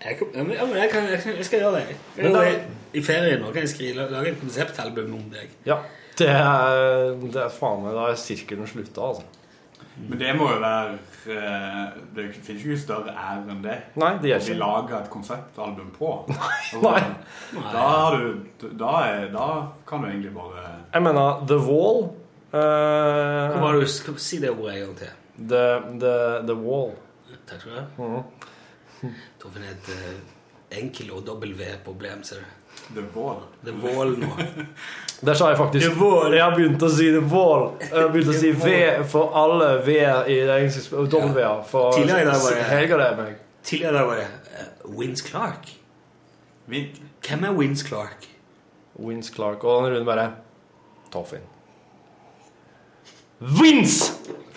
Jeg, ja, men jeg, kan, jeg, kan, jeg skal gjøre det. Jeg det. I ferien nå kan jeg skrive, lage et konseptalbum om deg. ja. Det er, det er faen meg Da er sirkelen slutta, altså. Men det må jo være eh, Det finnes jo ikke større ære enn det. Nei, det gjør Å lage ikke. et konseptalbum på. Nei. Da, har du, da, er, da kan du egentlig bare Jeg mener The Wall uh, Hva var det du si det ordet en gang til? The, the, the Wall. Takk skal du ha. Mhm. Torfinn er et eh, enkel og W-problem, ser du. The Wall. The Wall nå. Der sa jeg faktisk The Wall. Jeg har begynt å si The Wall. Jeg har begynt å si V for alle V-er i det engelske og W-er. For Tidligere i dag var det- Helga det meg. Tidligere da var det Vince Clark. Vint. Hvem er Vince Clark? Vince Clark. Og Rune bare Toffin. Vince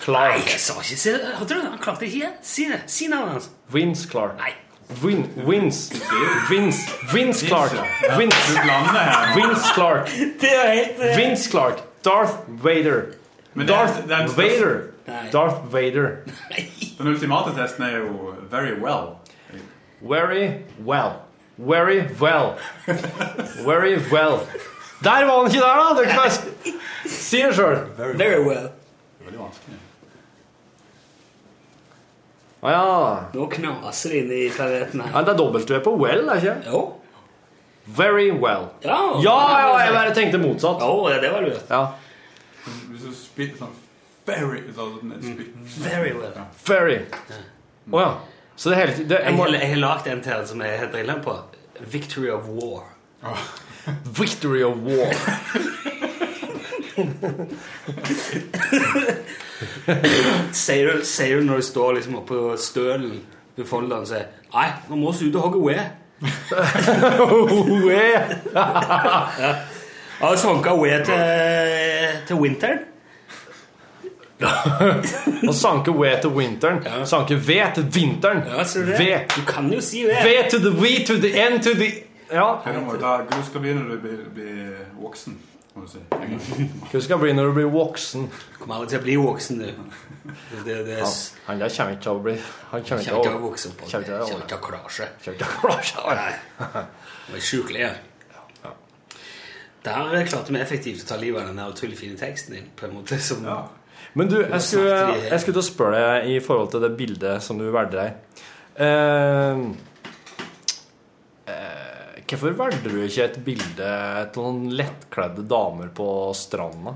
Nei, jeg sa ikke det. Hørte du? Han klarte ikke Si det. Si navnet hans. Vince Clark. Nei. Win, Vince. Vince. Vince Clark. Vince. Vince Clark. Det er helt eh, Vince Clark. Darth Vader. Men det er- Darth det er Vader. Nei. Darth Vader. Den ultimate testen er jo very well. Very well. Very well. Very well. Der var han ikke der, da! Det kan jeg si det sjøl. Very well. Det er veldig vanskelig. Å ja. Nå knaser det inn i planeten ja. her. Det er W på well, er ikke det? Jo. Very well. Ja, Ja, ja, jeg bare tenkte motsatt. Jo, ja, det var lurt. Ja. Hvis du spytter sånn very sånn. Very well. Very. Å ja. Så det hele tiden det, Jeg må, har, jeg har lagd en til som jeg har drillet på. Victory of War. Victory of war. Sier du, sier du når du står liksom oppå stølen ved folderen og sier Nei, nå må vi ut og hogge ved. Ved. Jeg har sanka ved til, til vinteren. Å sanke ved til vinteren. Sanke ved til vinteren. Ja, ser du det? Ved. Du kan jo si ved. Ved to the we to the end to the Ja. Da, du skal bli når du blir voksen, må du si. Hva skal bli når du blir voksen? Kommer aldri til å bli voksen, du. Det, det, Ja, han der kommer ikke til å bli Han kommer ikke til å vokse opp. Kommer ikke til å- klare seg. Kommer ikke til å klare seg. Det er sjukelig. Der klarte vi effektivt å ta livet av den der utrolig fine teksten din. på en måte som... Men du, jeg skulle, jeg skulle til å spørre deg i forhold til det bildet som du valgte deg. Eh, hvorfor valgte du ikke et bilde av noen lettkledde damer på stranda?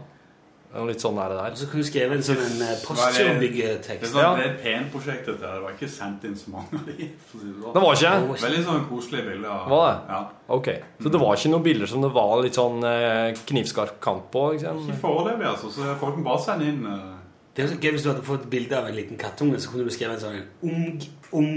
Litt sånn er det der. Så kunne du skrive en sånn en eh, Det er sånn, det er et penprosjekt, dette. Det var ikke sendt inn så mange av de. si det sånn. Var ikke? Veldig sånn koselige bilder. Var det? Ja. Ok. Så det var ikke noen bilder som det var litt sånn eh, knivskarp kant på? Liksom? Ikke foreløpig, altså. Så folk må bare sende inn eh, Det er så gøy hvis du hadde fått bilde av en liten kattunge, så kunne du skrevet en sånn ung, ung,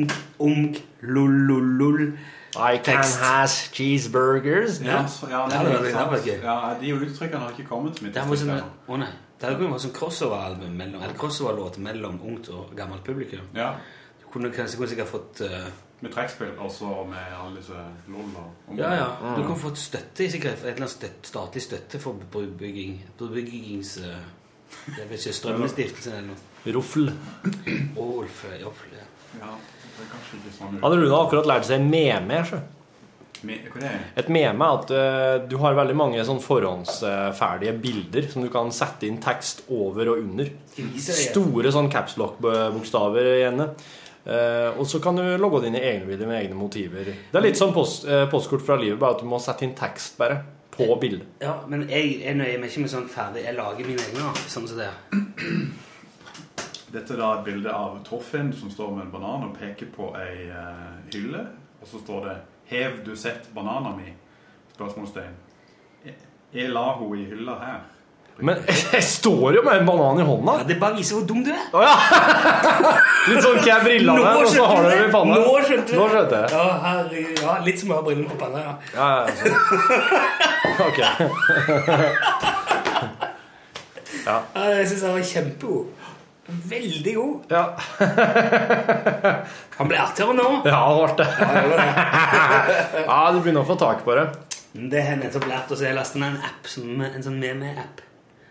ung, lull-lull-lull. I can have has cheeseburgers. Ja, så, ja, Det det, det var gøy. ja, de uttrykkene har ikke kommet til mitt Det var sånn, å nei. Det hadde vært sånn crossover-album mellom, eller crossover-låt mellom ungt og gammelt publikum. Ja, Du kunne kanskje kunne sikkert fått uh, med trekkspill, altså med alle disse LOL og Ja, ja. Du kunne fått støtte, sikkert et eller annet støtte, statlig støtte for bygging, byggings... Uh, Jeg vet ikke, Strømmestiftelsen eller noe. Ruffel. Olf, Joffel, ja. Ja, det Rune Rune akkurat lært seg meme? Er Et meme er at eh, du har veldig mange sånn forhåndsferdige bilder som du kan sette inn tekst over og under. Store sånn capslock-bokstaver igjen. Uh, og så kan du logge dine egne bilder med egne motiver. Det er litt sånn post, uh, postkort fra livet, bare at du må sette inn tekst bare på bildet. Ja, men jeg, jeg nøyer meg ikke med sånn ferdig. Jeg lager mine egne, sånn som det. Dette er da et bilde av Torfinn som står med en banan og peker på ei eh, hylle. Og så står det 'Hev du sett banana mi?' Spørsmålstegn. Jeg- la hun i hylla her. Men jeg står jo med en banan i hånda! Ja, det bare viser hvor dum du er. Oh, ja! Litt sånn hva er brillene, og så har du dem i panna. Nå skjønte du Nå skjønte jeg. Ja, her, Ja, litt som å ha brillene på panna, ja. Ja, ja, sånn. Ok. ja jeg syns han var kjempegod. Veldig god. Ja. Han ble artigere nå. Ja, han ble det. Ja, du begynner å få tak på det. Det har jeg nettopp lært oss. Jeg lastet ned en app, som, en sånn meme-app.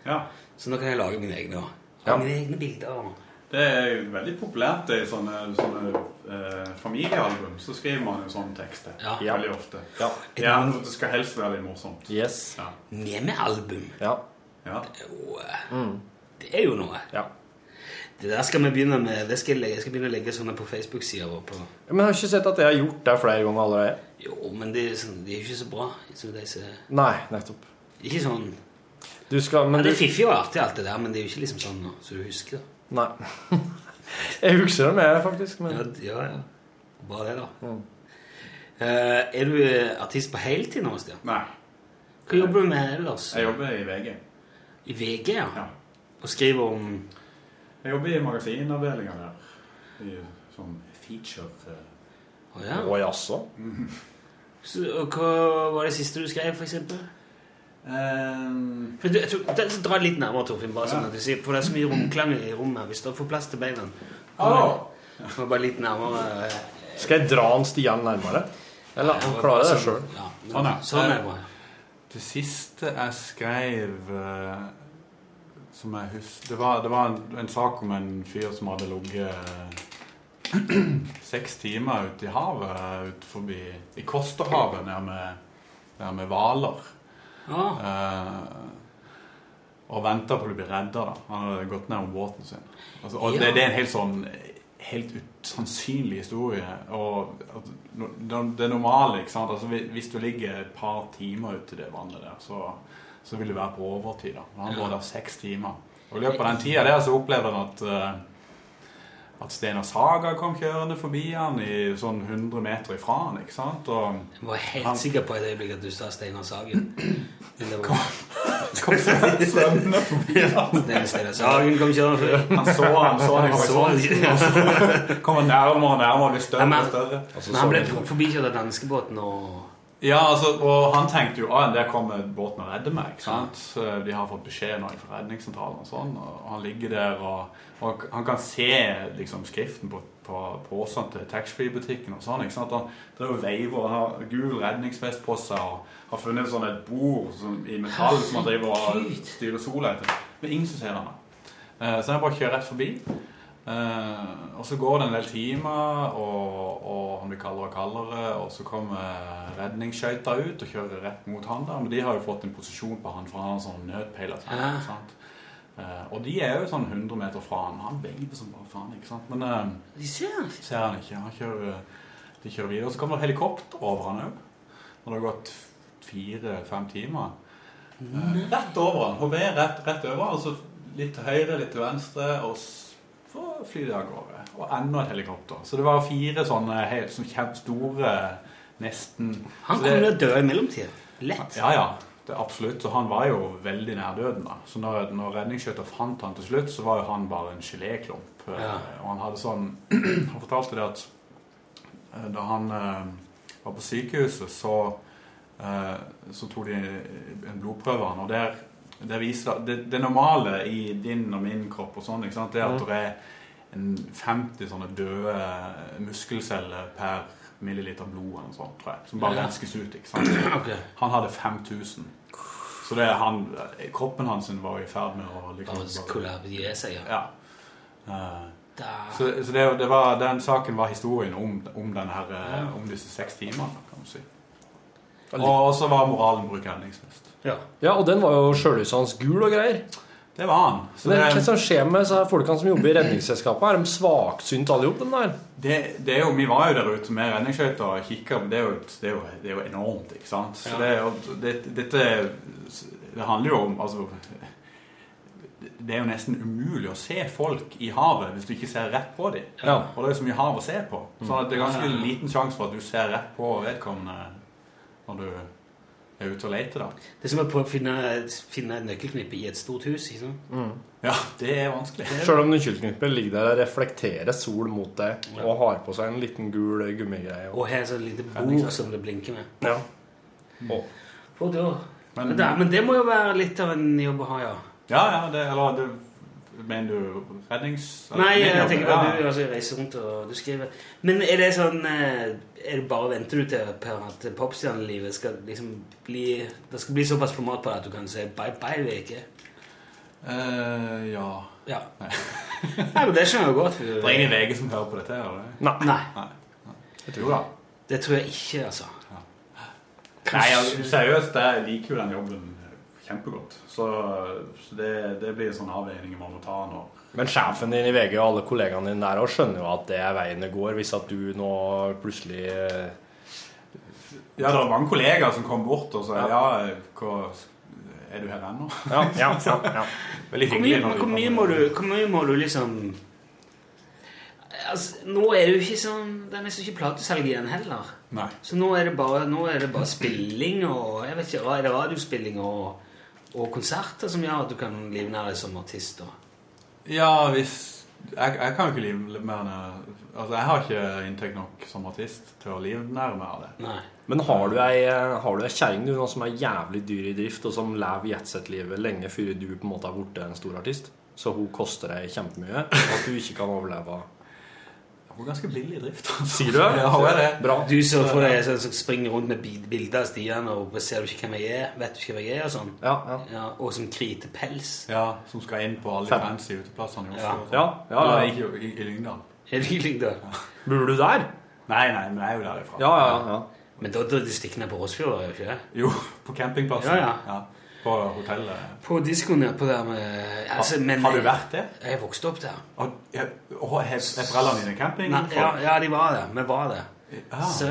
Ja. Så nå kan jeg lage mine egne. Ja. Mine egne bilder. Det er jo veldig populært i sånne, sånne eh, familiealbum. Så skriver man jo sånne tekster Ja. veldig ofte. Ja. Ja, for Det skal helst være litt morsomt. Yes. Ja. Meme-album. Ja. ja. Jo, eh, Det er jo noe. ja. Det der skal vi begynne med. Det skal jeg, legge, jeg skal begynne å legge sånne på Facebook-sida vår. på Men jeg har ikke sett at jeg har gjort det flere ganger allerede. Jo, men de, sånn- de er jo ikke så bra. som disse. Nei, nettopp. Ikke sånn Du skal, ja, Det er fiffig og artig, alt det der, men det er jo ikke liksom sånn nå, så du husker det. Nei. Jeg husker det mer, faktisk. Men Ja, ja, ja. Bra det, da. Eh, er du eh, artist på heltid nå, Stian? Nei. Hva jobber du med ellers? Jeg jobber i VG. I VG, ja. Ja. Og skriver om Jeg jobber i magasinavdelinga der. I sånn feature eh, Å ja. Å jaså? Hva var det siste du skrev, for eksempel? Um, For du, jeg tror, det- Dra litt nærmere, Torfinn, bare sånn Ja. at du sier, for det er så mye romklang i rommet. Hvis du får plass til beina oh. Må bare litt nærmere. eh, Skal jeg dra han Stian nærmere? Eller han klarer det sjøl? Ja, Sånn, ja. Sånn er det. Det siste jeg skrev eh, som jeg husker Det var, det var en, en sak om en fyr som hadde ligget seks timer ute i havet ut forbi I Kosterhavet nede med, hvaler. Ja. Eh, og venta på å bli redda. da. Han hadde gått ned om båten sin. Altså, og Ja. det, det er en helt sånn helt usannsynlig historie. Og no- det, det normale, ikke sant. Altså, hvis du ligger et par timer ute i det vannet der, så, så vil du være på overtid. da. Han var der seks timer. Og i løpet av den tida der så opplevde han at eh, at Steinar Saga kom kjørende forbi han i sånn 100 meter ifra han, ikke sant? Og Jeg var helt Han- sikker på et øyeblikk at du sa Steinar Sagen. Men det var kom svømmende forbi han. Steinar Sagen kom kjørende forbi. Han så han, så han i Han så han. kom han nærmere og nærmere, ble Ja, større og større. Men han ble forbikjørt av danskebåten og Ja, altså, og han tenkte jo at der kommer båten og redder meg. ikke sant? Så De har fått beskjed nå fra redningssentralen og sånn, og han ligger der og, og han kan se liksom skriften på, på posen til taxfree-butikken og sånn. ikke sant? Han driver og veiver og har gul redningsvest på seg og har funnet sånn et bord som, i metall som han driver og styrer sola etter. Men ingen som ser han. Eh, Så jeg bare kjører rett forbi. Eh, og så går det en del timer, og, og han blir kaldere og kaldere. Og så kommer redningsskøyta ut og kjører rett mot han der. Men de har jo fått en posisjon på han, for han har sånn nødpeiler. Eh, og de er jo sånn 100 meter fra han. Han veiver som bare faen. ikke sant? Men eh, De ser han ikke. ser han ikke. Han kjører, de kjører videre. Og så kommer det helikopter over han òg. Når det har gått fire-fem timer. Rett over han. HV rett, rett over Altså litt til høyre, litt til venstre, og så flyr det av gårde. Og enda et helikopter. Så det var fire sånne helt sånn store nesten Han så til kunne dø i mellomtida. Lett. ja, ja. Det er absolutt. Og han var jo veldig nær døden. da. Så når, når redningsskøyta fant han til slutt, så var jo han bare en geléklump. Ja. Og han hadde sånn Han fortalte det at eh, da han eh, var på sykehuset, så, eh, så tok de en blodprøve av han, og der, der viser det, det normale i din og min kropp og sånn, det er at det er en 50 sånne døde muskelceller per milliliter blod eller noe sånt, tror jeg, som bare Ja. renskes ut. ikke sant? Okay. Han hadde 5000. Så det han, kroppen hans var i ferd med å liksom, Bare seg, ja. ja. Uh, så så det, det var, den saken var historien om, om, den her, ja. om disse seks timene, kan du si. Og så var moralen bruk redningsvest. Ja. Ja, og den var jo sjølhuset hans gul og greier. Det var han. Så Men det- hva som skjer med så folkene som jobber i Redningsselskapet? Er de svaksynt alle sammen der? Det, det er jo, vi var jo der ute med redningsskøyter og kikka. Det, er jo- det, er jo- det er jo enormt, ikke sant. Så Ja. det, det, dette Det handler jo om altså, Det er jo nesten umulig å se folk i havet hvis du ikke ser rett på dem. Ja. Og det er så mye hav å se på. Så det er ganske liten sjanse for at du ser rett på vedkommende når du er ute og leter. da. Det er som å prøve å finne, finne et nøkkelknippe i et stort hus. ikke sant? Ja, det er vanskelig. Sjøl om nøkkelknippet ligger der og reflekterer sol mot deg og har på seg en liten gul gummigreie. Og er så et lite bord som det blinker med. Ja. Og da, Men- men, det, men det må jo være litt av en jobb å ha, ja. Ja, ja, det, eller det, Mener du rednings... Nei, jeg tenker Ja. bare du altså, reiser rundt og du skriver. Men er det sånn eh, er det bare Venter du til Per at popstjernelivet skal liksom bli Det skal bli såpass format på det at du kan si bye bye uke? Uh, ja. Ja. Nei, men det skjønner jeg godt. For, Det er ingen VG som hører på dette her, eller? Nei. Nei, Jo da. det tror jeg ikke, altså. Nei, altså, seriøst, jeg liker jo den jobben kjempegodt. Så, så det, det blir sånn avveining man må ta nå. Men sjefen din i VG og alle kollegaene dine der skjønner jo at det er veien det går, hvis at du nå plutselig eh, Ja, det var mange kollegaer som kom bort og sa ja, hva, er du her ennå? Ja, ja, ja, ja. Veldig Hvor mye, hvor, mye må du, hvor mye må du liksom Altså, Nå er det jo ikke sånn Det er nesten ikke platesalg igjen heller. Nei. Så nå er det bare, nå er det bare spilling og jeg vet ikke, Er det radiospilling og, og konserter som gjør at du kan livnære deg som artist? Da? Ja, hvis jeg, jeg kan jo ikke livnære Altså, jeg har ikke inntekt nok som artist til å livnære meg av det. Nei. Men har du ei, har du ei kjerring du som er jævlig dyr i drift, og som lever jetset-livet lenge før du på en måte har blitt en stor artist? Så hun koster deg kjempemye, at du ikke kan overleve? Er ganske billig i drift. Sier du det? Ja, hun er det. Bra. Du ser for deg sånn som springer rundt med bilder av Stian og ser du ikke hvem jeg er, vet du ikke hvem jeg er og sånn. Ja, ja. Ja, og som kriter pels. Ja, som skal inn på alle de fancy uteplassene i Oslo. Ja. og. Ja, ja, ja. ikke i, i Lyngdal. Er du i Lyngdal? Ja. Bor du der? Nei, nei, men jeg er jo derifra. Ja, ja, ja. Men da drar du stikker ned på Åsfjord, gjør du ikke det? Jo, på campingplassen. Ja, ja. På hotellet. På diskoen ja på der med altså, men, har du vært der? Jeg er vokst opp der. Og, ja, og er, er foreldrene dine camping? Nei, ja, ja, de var det. Vi var det. Ja, Så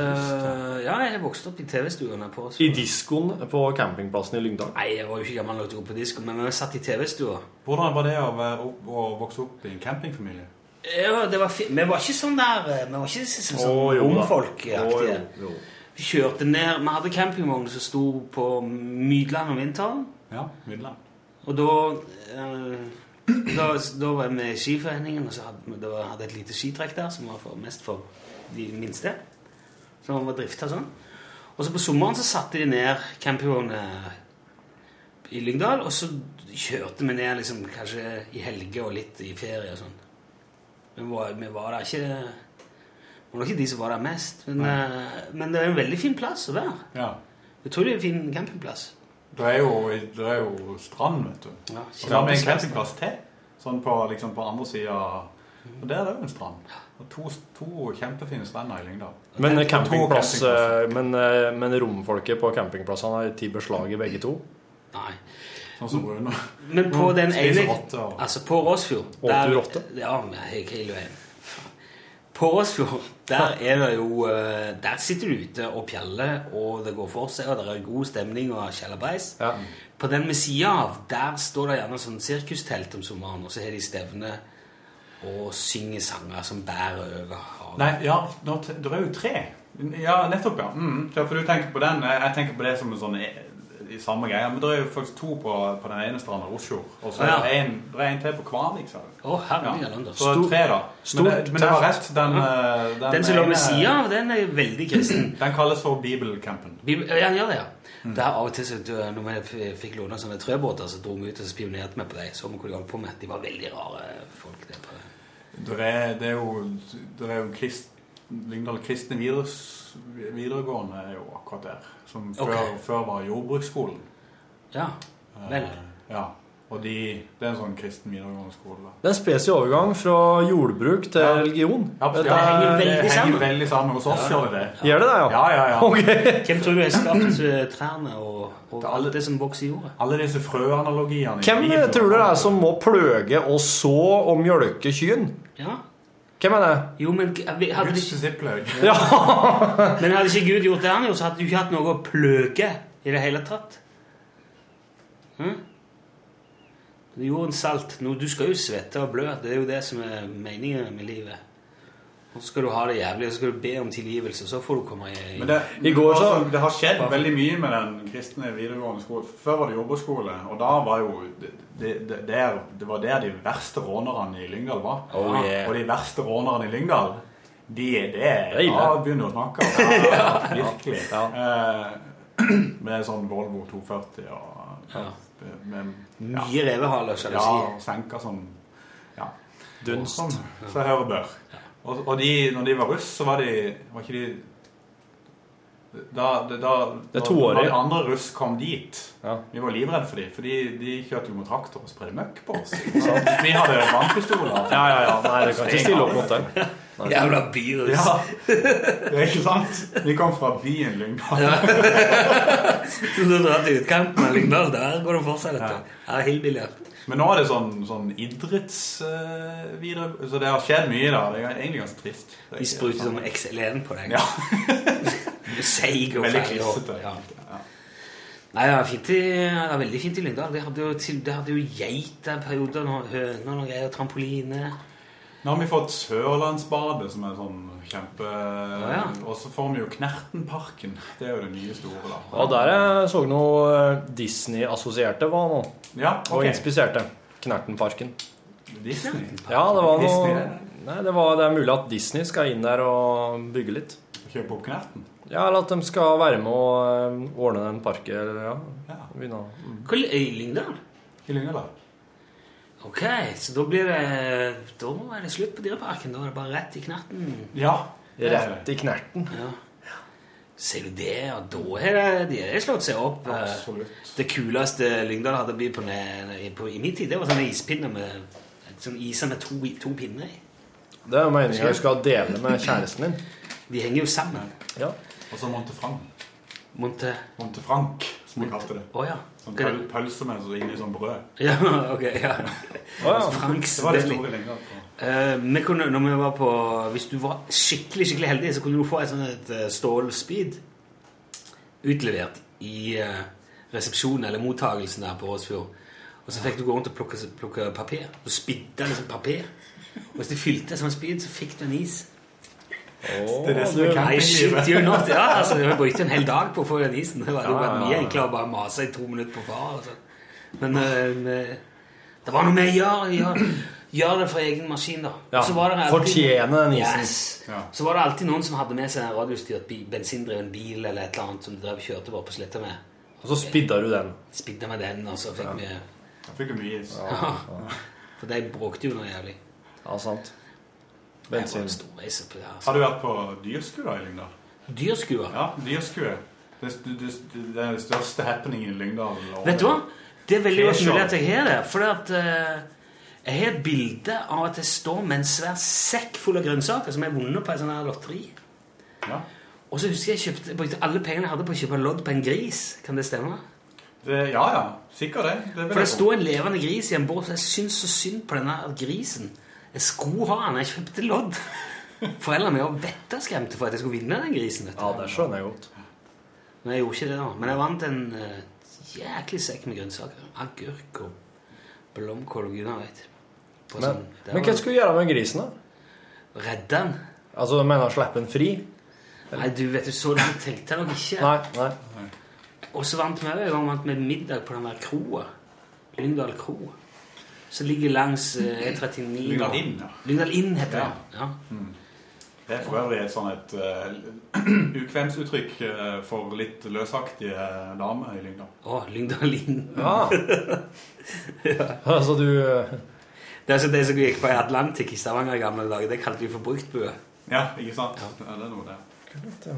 ja, jeg vokste vokst opp i TV-stuene. I diskoen på campingplassen i Lyngdal? Nei, jeg var jo ikke gammel nok til å gå på disko, men vi satt i TV-stua. Hvordan var det å, være å vokse opp i en campingfamilie? Ja, det var fint Vi var ikke sånn der eh, Vi var ikke sånn, sånn sånn da. romfolkaktige. Å, jo, jo. Kjørte ned Vi hadde campingvogn som sto på Mydland om vinteren. Ja, Midland. Og da, eh, da Da var jeg med Skiforeningen, og så hadde vi hadde et lite skitrekk der som var for, mest for de minste. Som var drifta sånn. Og så på sommeren så satte de ned campingvogner i Lyngdal, og så kjørte vi ned liksom kanskje i helger og litt i ferie og sånn. Vi var, vi var der ikke Det var ikke de som var der mest, men, eh, men det er en veldig fin plass å være. Ja. Utrolig fin campingplass. Det er jo, det er jo strand, vet du. Ja, og så har vi en campingplass til, sånn på, liksom på andre sida. Og der er det jo en strand. Og to, to kjempefine strender i Lyngdal. Men Og campingplass eh, Men, eh, men romfolket på campingplassene har tatt beslag i begge to? Nei. Sånn. Men på den ene Altså på Råsfjord Åt du rotte? Ja, hele veien. På Råsfjord, der er det jo eh, Der sitter du ute og pjeller, og det går for seg, og det er god stemning og kjellerbeis. Ja. På den ved sida av, der står det gjerne sånn sirkustelt om sommeren, og så har de stevne og synger sanger som bærer over havet. Nei, ja, det er jo tre. Ja, nettopp, ja. Mm. For du tenker på den, jeg jeg tenker på det som en sånn eh, i samme greia. Men det er jo faktisk to på, på den ene stranda, Osfjord. Og så Ja. en, det er en til på Kvarvik, sa du. Herregud, Ja. Så det er tre, da. Men det, men det var rett. Den, eh, den, Den som lå ved sida av, den er veldig kristen. Den kalles for Bibelcampen. Bibel, ja, han gjør det, ja. Mm. Der av og til, så, når vi fikk låne sånne trøbåter, så dro vi ut og spionerte vi på dem. Så vi hva de holdt på med. De var veldig rare folk. Det på. Det er, det er jo, det er jo krist, Lyngdal kristne videre, videregående er jo akkurat der. Som før, okay. før var jordbruksskolen. Ja, vel. Eh, ja. Og de, det er en sånn kristen videregående skole. da. Det er en spesiell overgang fra jordbruk til religion. Ja, det, det henger er- veldig sammen. Det henger veldig sammen. Hos oss gjør det det. Gjør det det, ja? Ja, ja, ja. Ok. Hvem tror du har skapt eh, trærne og, og alt det som vokser i jorda? Alle disse frøanalogiene. Hvem tror du det er som må pløge og så og mjølke kyrne? Ja. Hvem er det? Jo, men hadde Guds disipler. Ja. men hadde ikke Gud gjort det han gjorde, så hadde du ikke hatt noe å pløke i det hele tatt. Hm? Jorden salt. Nå, du skal jo svette og blø. Det er jo det som er meningen med livet. Og så skal du ha det jævlig, og så skal du be om tilgivelse, så får du komme i Men det, I går så- altså, det har skjedd veldig mye med den kristne videregående skolen. Før var det jordbruksskole, og da var jo det, det, det, der, det var der de verste rånerne i Lyngdal var. Oh, yeah. Og de verste rånerne i Lyngdal, de er det. Da begynner du å snakke om ja, virkelig. Eh, med sånn Volvo 240 og Ja. med, Mye revehaler, skal du ja, si. Ja, senker sånn ja, Dunst. Sånn, så hører bør. Og, og de, når de var russ, så var de Var ikke de da, det, da, Det er da- de andre russ kom dit Ja. Vi var livredde for dem, for de, de kjørte jo med traktor og spredde møkk på oss. Vi hadde vannpistoler Ja, ja, ja. Nei, det kan ikke stille opp mot dem. Jævla byruss. Ja, det er ikke sant? Vi kom fra byen Lyngdal. Så du drar til utkanten av Lyngdal, der går det for seg, dette. Ja, hillbillier. Men nå er det sånn, sånn idretts... uh, videre, så det har skjedd mye da. Det er egentlig ganske trist. De spruter sånn- sånn XL1 på deg. Ja. Du seig og ferdig. Ja. Ja. Nei, det var, fint i, det var veldig fint i Lyngdal. Det hadde jo, til, hadde jo geit en periode, og høner og greier, trampoline. Nå har vi fått Sørlandsbadet, som er sånn kjempe... ja. Og så får vi jo Knertenparken. Det er jo det nye store, da. Og der jeg så noe eh, Disney-assosierte var nå. Ja, Og inspiserte. Knertenparken. Disney. Ja, det var Disney, noe Nei, det, var, det er mulig at Disney skal inn der og bygge litt. Kjøpe opp Knerten. Ja, eller at de skal være med og eh, ordne den parken. Eller, ja. Ja. Begynne å- mm. Hvor, I Lyngdal? I Lyngdal. Ok, så da blir det Da må det være slutt på Dyreparken. Da er det bare rett i knerten. Ja. Rett i knerten. Ja. Ser du det? Og da har det- de slått seg opp. eh, Absolutt. Det kuleste Lyngdal hadde by på, på i min tid, det var sånne ispinner med sånn iser med to, to pinner i. Det er jo meningen du skal dele med kjæresten din. De henger jo sammen. Ja. Og så Montefranc. Monte... Montefranc, som vi kalte det. Oh, ja. Sånn pøl, pølse med så inni sånn brød. Ja, ok, ja. Å. Franks Det var det store lenger på. Eh, vi kunne, når vi var på Hvis du var skikkelig skikkelig heldig, så kunne du få et sånt et eh, stålspyd utlevert i uh, resepsjonen eller mottagelsen der på Åsfjord. Og så fikk du gå rundt og plukke, plukke papir. Du spidda liksom papir Og hvis du fylte som en speed, så fikk du en is. Det er det som er you not. Ja, altså, vi brukte en hel dag på å få den isen. Det var jo Ja, vært ja, mye ja. enklere å bare mase i to minutter på far. Altså. Men uh, det var noe med å gjøre, gjøre det for egen maskin, da. Ja, det fortjene den isen. Yes. Så var det alltid noen som hadde med seg en radiostyrt bi- bensindreven bil eller et eller annet som de drev kjørte bare på sletta med. Og så spidda du den. Spidda med den, og så fikk vi Da fikk du mye is. ja. For de bråkte jo noe jævlig. Ja, sant. Bensin. Reise på det, altså. Har du vært på dyrskua i Lyngdal? Dyrskua? Ja, dyrskue. Det, det, det, det er den største happeningen i Lyngdal. Vet du hva? Det er veldig godt mulig at jeg har det. For at, uh, jeg har et bilde av at jeg står med en svær sekk full av grønnsaker som jeg har vunnet på et sånt her lotteri. Ja. Og så husker jeg kjøpte, jeg brukte alle pengene jeg hadde på å kjøpe lodd på en gris. Kan det stemme? Det, ja, ja. Sikkert det. det For det sto en levende gris i en båt, og jeg syns så synd på denne grisen. Jeg skulle ha den, jeg kjøpte lodd. Foreldrene mine var vettaskremte for at jeg skulle vinne den grisen. Ja, det skjønner jeg godt. Men jeg gjorde ikke det, da. Men jeg vant en uh, jæklig sekk med grønnsaker. Agurk og blomkål og gudene. På Men, sånn- men hva skulle du gjøre med grisen, da? Redde den? Altså, du mener slippe den fri? Nei, du vet du, så langt tenkte jeg nok ikke. Nei, nei. Og så vant vi òg en gang vant med middag på den der kroa. Lyngdal kro. Som ligger langs eh, E39. Lyngdal Inn, ja. Lyngdal Inn heter Ja. det. Ja. Det er for øvrig et sånn et uh, ukvemsuttrykk eh, for litt løsaktige damer i Lyngdal. Å, Lyngdal Inn. Ja. Altså, du Det er så det som gikk på Atlantic i Stavanger i gamle dager. Det kalte vi for bruktbue. Ja, ikke sant? Ja. det er noe der.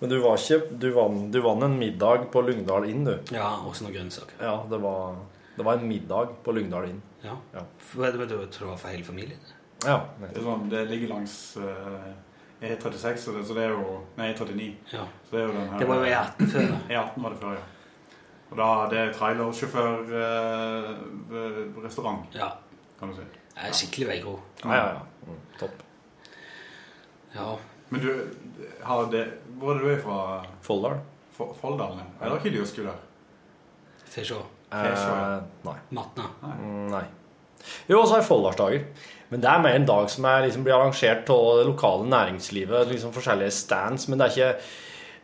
Men du var ikke Du vant, du vant en middag på Lyngdal Inn, du. Ja, også noen grønnsaker. Ja, det var, det var en middag på Lyngdal Inn. Ja. Ja. For, vet du, du, tror det var for hele familien. Ja. Det, er sånn, det ligger langs uh, E36, så det, så det er jo Nei, E39. Ja. Så det, er jo den her, Det var jo E18 før, da. E18 var det før, ja. Og da det er trailersjåfør eh, restaurant, Ja. kan du si. Jeg er skikkelig veikro. Ja, ja, ja. Mm, topp. Ja. Men du, har det, hvor er du fra? Folldal. Folldal, ja. Er det ikke dyrsku der? Fesjå, ja. Eh, nei. Matna. Mm, Nei. Jo, og så har jeg Folldalsdager. Men det er mer en dag som er, liksom, blir arrangert av det lokale næringslivet. liksom Forskjellige stands. Men det er ikke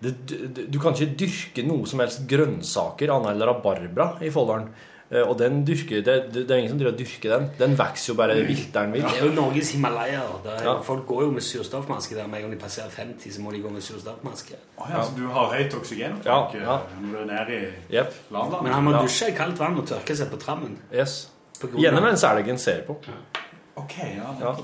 det, du, du kan ikke dyrke noe som helst grønnsaker annet enn rabarbra i Folldalen. Eh, Og den dyrker, det, det, er ingen som driver og dyrker den. Den vokser jo bare vilt der den vil. Det er jo Norges Himalaya. Ja. Folk går jo med surstoffmaske der. Med en gang de passerer 50, så må de gå med surstoffmaske. Oh, ja, så du har høyt oksygen Ja, ja. når du er nede i yep. landet? Men han må Ja. dusje i kaldt vann og tørke seg på trammen. Yes. Gjerne mens elgen ser på. Ok, ja, Ja. ja.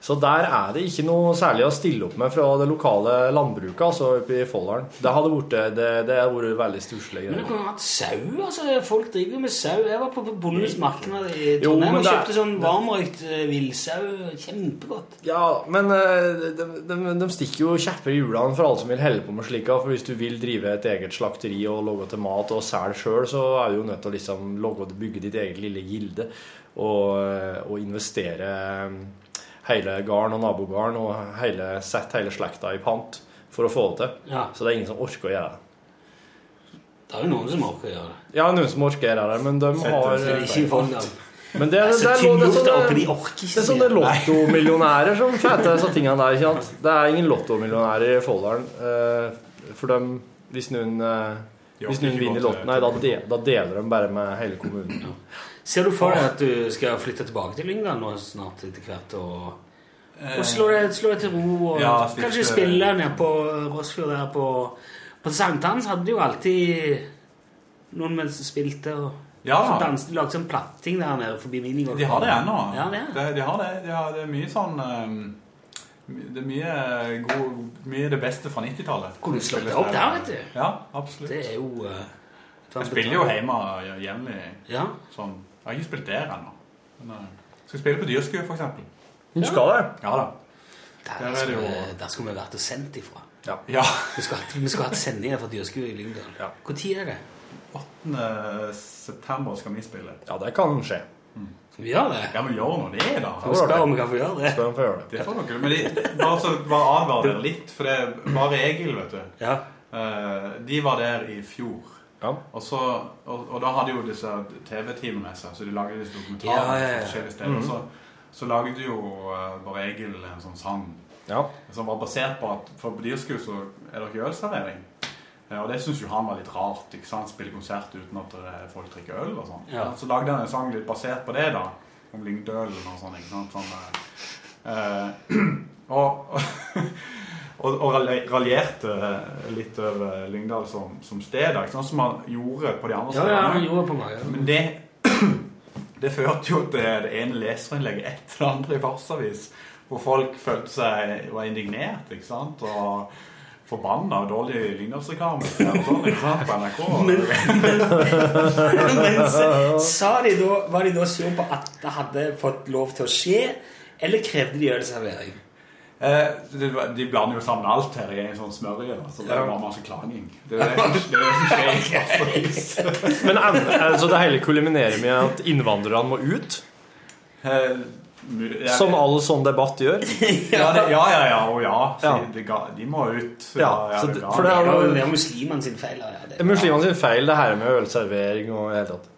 Så der er det ikke noe særlig å stille opp med fra det lokale landbruket altså oppe i Folldalen. Det hadde vært, det, det hadde vært veldig stusslig. Men det kunne vært sau. altså Folk driver jo med sau. Jeg var på, på Bondens marked i Trondheim og det- kjøpte sånn varmrøykt eh, villsau. Kjempegodt. Ja, men eh, de, de, de stikker jo kjepper i hjulene for alle som vil holde på med slika. For hvis du vil drive et eget slakteri og lage til mat og selge sjøl, så er du jo nødt til å liksom lage, bygge ditt eget lille gilde og, eh, og investere eh, hele gården og nabogården og hele, sette hele slekta i pant for å få det til. Ja. Så det er ingen som orker å gjøre det. Det er jo noen som orker å gjøre det. Ja, noen som orker å gjøre det, men de har det er ikke i Folldal. Men det, er- det, er, det, er sånne, er sånne lottomillionærer som får til disse tingene der. Ikke sant? Det er ingen lottomillionærer i Folldalen. eh, For dem, hvis noen, eh, hvis noen vinner lotten, nei, da, da deler de bare med hele kommunen. Ser du for deg at du skal flytte tilbake til Lyngdal nå snart etter hvert? Og, Eh, og slå, deg, slå deg til ro? Og Ja, kanskje spille nede på Rossfjord der på På Sankthans hadde de jo alltid noen med som spilte og Ja. så danset, de lagde sånn platting der nede forbi minigolfen. De har det ennå. Ja, det. De, de har det. De har, det er mye sånn um, Det er mye, god, mye det beste fra 90-tallet. Kunne slått deg opp der, vet du? Ja, absolutt. Det er jo uh, Jeg spiller jo hjemme jevnlig. Ja. Sånn. Jeg har ikke spilt der ennå. Men eh, skal spille på Dyrskue, for eksempel. Du skal det? Ja da. Der, Der er det skulle, jo- der skulle vi vært og sendt ifra. Ja. Hatt, vi skulle hatt sendinger fra Dyrskue i Lyngdal. Ja. Tid er det? 8. september skal vi spille. Ja, det kan skje. Skal vi gjøre det? Ja, men gjør nå det, da. Skal vi spørre om vi kan få gjøre det? Spør om vi gjøre det. Det får dere. Men de, bare så bare advar dere litt, for det var regel, vet du. Ja. Eh, de var der i fjor. Ja. Og, så, og, og da hadde jo disse TV-teamene med seg, så de lagde disse dokumentarene Ja, forskjellige steder. Mhm. Så, så lagde jo Bård Egil en sånn sang som var basert på at for på Dyrskue så er det ikke ølservering. Eh, Og det syns jo han var litt rart. ikke sant? Spille konsert uten at eh, folk drikker øl og sånn. Ja. Så lagde han en sang litt basert på det, da. Om Lyngdølen og sånn. ikke sant? Sånn, eh, eh, og, og, og raljerte litt over Lyngdal som, som sted, sant? som han gjorde på de andre Ja, ja, han gjorde på meg, ja. Men det, det førte jo til det ene leserinnlegget etter det andre i Farsavis, hvor folk følte seg var indignert, ikke sant? Og forbanna og dårlig Lyngdalsreklame sånn, på NRK. Men s- sa de da, var de da sure på at det hadde fått lov til å skje, eller krevde de ølservering? Eh, de blander jo sammen alt her i en sånn smørje, så det Ja. var masse klaging. Det er det som er skjer i Men en- altså det hele kulminerer med at innvandrerne må ut? ja. Som all sånn debatt gjør? Ja, det, ja, ja, ja, og ja. Ja. De, ga- de må ut. Ja, så det det- for det er jo- Det er muslimene sin feil. Ja, det. Muslimene sin feil, det her med ølservering og i det hele tatt.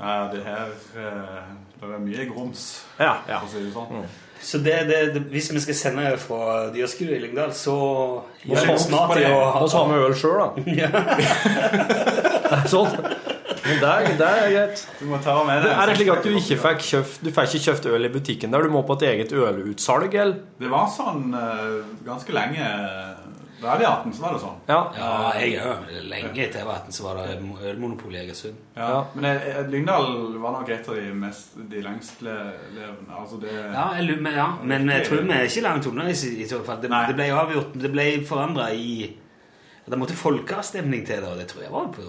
Ja, det her eh, Det er mye grums, Ja, for å si det sånn. Så det, det, det, hvis vi skal sende fra Dyrskue i Lyngdal, så gjør vi snart i å Må ta med øl sjøl, da. sånn. Men det er, det er greit. Du må ta med Men Er det slik at du ikke fikk kjøpt Du fikk ikke kjøpt øl i butikken der? Du må på et eget ølutsalg, eller? Det var sånn eh, ganske lenge Da er det 18, så var det sånn. Ja, Ja, jeg òg. Lenge etter jeg var 18, så var det ølmonopol i Egersund. Ja. Men jeg, jeg, Lyngdal var nok et av de mest De lengstlevende. Altså det Ja, jeg, men- ja, men jeg tror vi er ikke langt unna i, i så fall. Det, det ble avgjort Det ble forandra i Det måtte folkeavstemning til og det tror jeg var på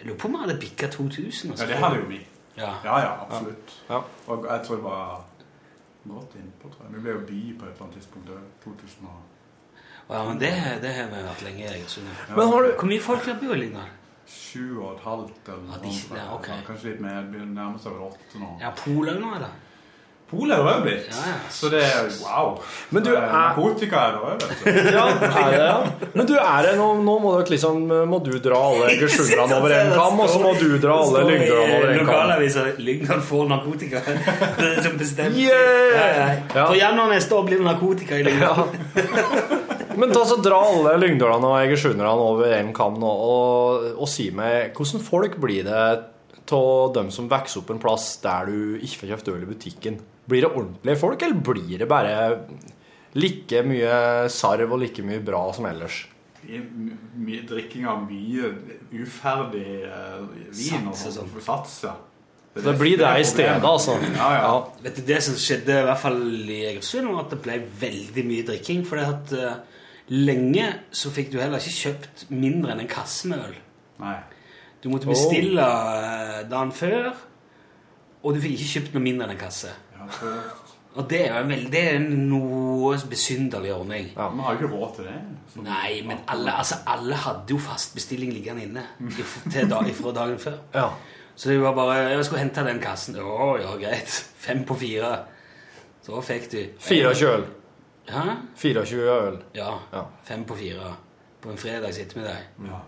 Jeg lurer på om vi hadde bikka 2000. og Ja, det hadde jo vi. Ja. ja, ja absolutt. Og jeg tror det var godt innpå, tror jeg. Vi ble jo by på et eller annet tidspunkt. 2000 og... Ja, men det, det har vi vært lenge i Egersund. Hvor mye folk bor i Lyngdal? Sju og et halvt eller noe Ja, de- sånt. ja, okay. Kanskje litt mer. Det begynner å seg vel åtte nå. Ja, Polen nå, da? Polen er det også blitt. Ja, ja. Så det er wow. Men du Det er- Narkotika er det òg, vet du. Ja, er det, ja. Men du er det, nå, nå må, du liksom, må du dra alle egersunderne over en kam, og så må du dra alle lyngdalerne over en kam. Lokalavisa Lyngdal får narkotika. Det er som bestemt. Yeah! Ja, ja. Ja. For januar neste år blir det narkotika i Lyngdal. Men ta så dra alle lyngdølene og egersunderne over en kam nå, og, og si meg, hvordan folk blir det av dem som vokser opp en plass der du ikke får kjøpt øl i butikken? Blir det ordentlige folk, eller blir det bare like mye sarv og like mye bra som ellers? Mye my- my- Drikking av mye uferdig eh, vin og og sånn. Sats, ja. Det blir det i stedet, altså. Ja, ja. Vet du, Det som skjedde i hvert fall i Egersund, var at det ble veldig mye drikking. For at eh, lenge så fikk du heller ikke kjøpt mindre enn en kasse med øl. Nei. Du måtte bestille oh. dagen før, og du fikk ikke kjøpt noe mindre enn en kasse. Ja, Og det er, vel, det er noe besynderlig ordning. Ja, Vi har jo ikke råd til det. Så- Nei, men alle, altså, alle hadde jo fast bestilling liggende inne til dag, fra dagen før. Ja. Så det var bare Jeg skulle hente den kassen. Å, ja, greit. Fem på fire. Så fikk du 24 øl. Hæ? 24 øl. Ja. Ja. Fem på fire på en fredags ettermiddag. Ja.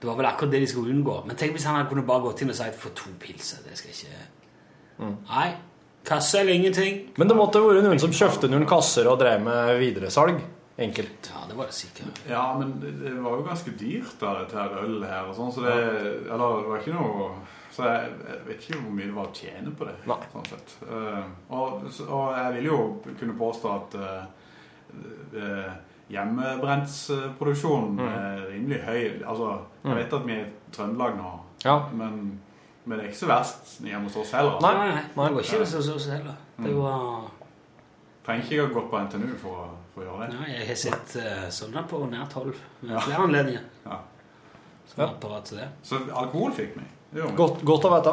Det var vel akkurat det de skulle unngå. Men tenk hvis han hadde kunnet bare gått inn og sagt for to pilser. Det skal ikke Nei. Kasse eller ingenting. Men det måtte vært noen som kjøpte noen kasser og drev med videresalg. Enkelt. Ja, det var det sikkert. Ja, men det, var jo ganske dyrt da, dette her øl her og sånn, så det Eller det var ikke noe Så jeg, jeg vet ikke hvor mye det var å tjene på det. Nei. Sånn sett. Eh, og, og jeg vil jo kunne påstå at uh, hjemmebrentsproduksjonen Mm. er rimelig høy. Altså, jeg Mm. vet at vi er i Trøndelag nå, Ja. men, men det er ikke så verst hjemme hos oss heller. Nei, nei, nei. det går ikke hos oss så heller. Det var Trenger ikke å gå på NTNU for, å- for å gjøre det. Nei, jeg har sett uh, sånne på nær ved Ja. Flere anledninger. Ja. Så, ja. Så alkohol fikk vi. Godt, godt å vite.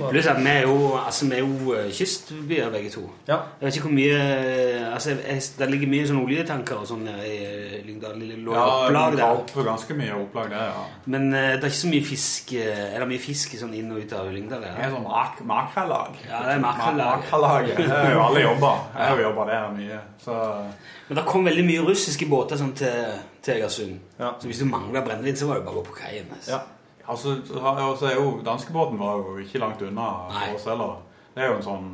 Pluss at vi er jo, altså, vi er jo eh, kystbyer begge to. Ja. Jeg vet ikke hvor mye eh, altså, jeg, Det ligger mye sånn oljetanker og sånn nede i eh, Lyngdal. Lille Ja, opplag der. opp ganske mye opplag der, ja. Men uh, det er ikke så mye fisk Er det mye fisk sånn inn og ut av Lyngdal? Det Er sånn mak makrellag. Ja, det er makrellag. Makrellag. Det er jo alle jobber. Jeg har jo jobba der mye. Så Men det kom veldig mye russiske båter sånn til, til Egersund. Ja. Så hvis du mangla brennevin, så var det bare å gå på kaien. altså. ja. Altså, så er jo danskebåten var jo ikke langt unna Nei. for oss heller. Det er jo en sånn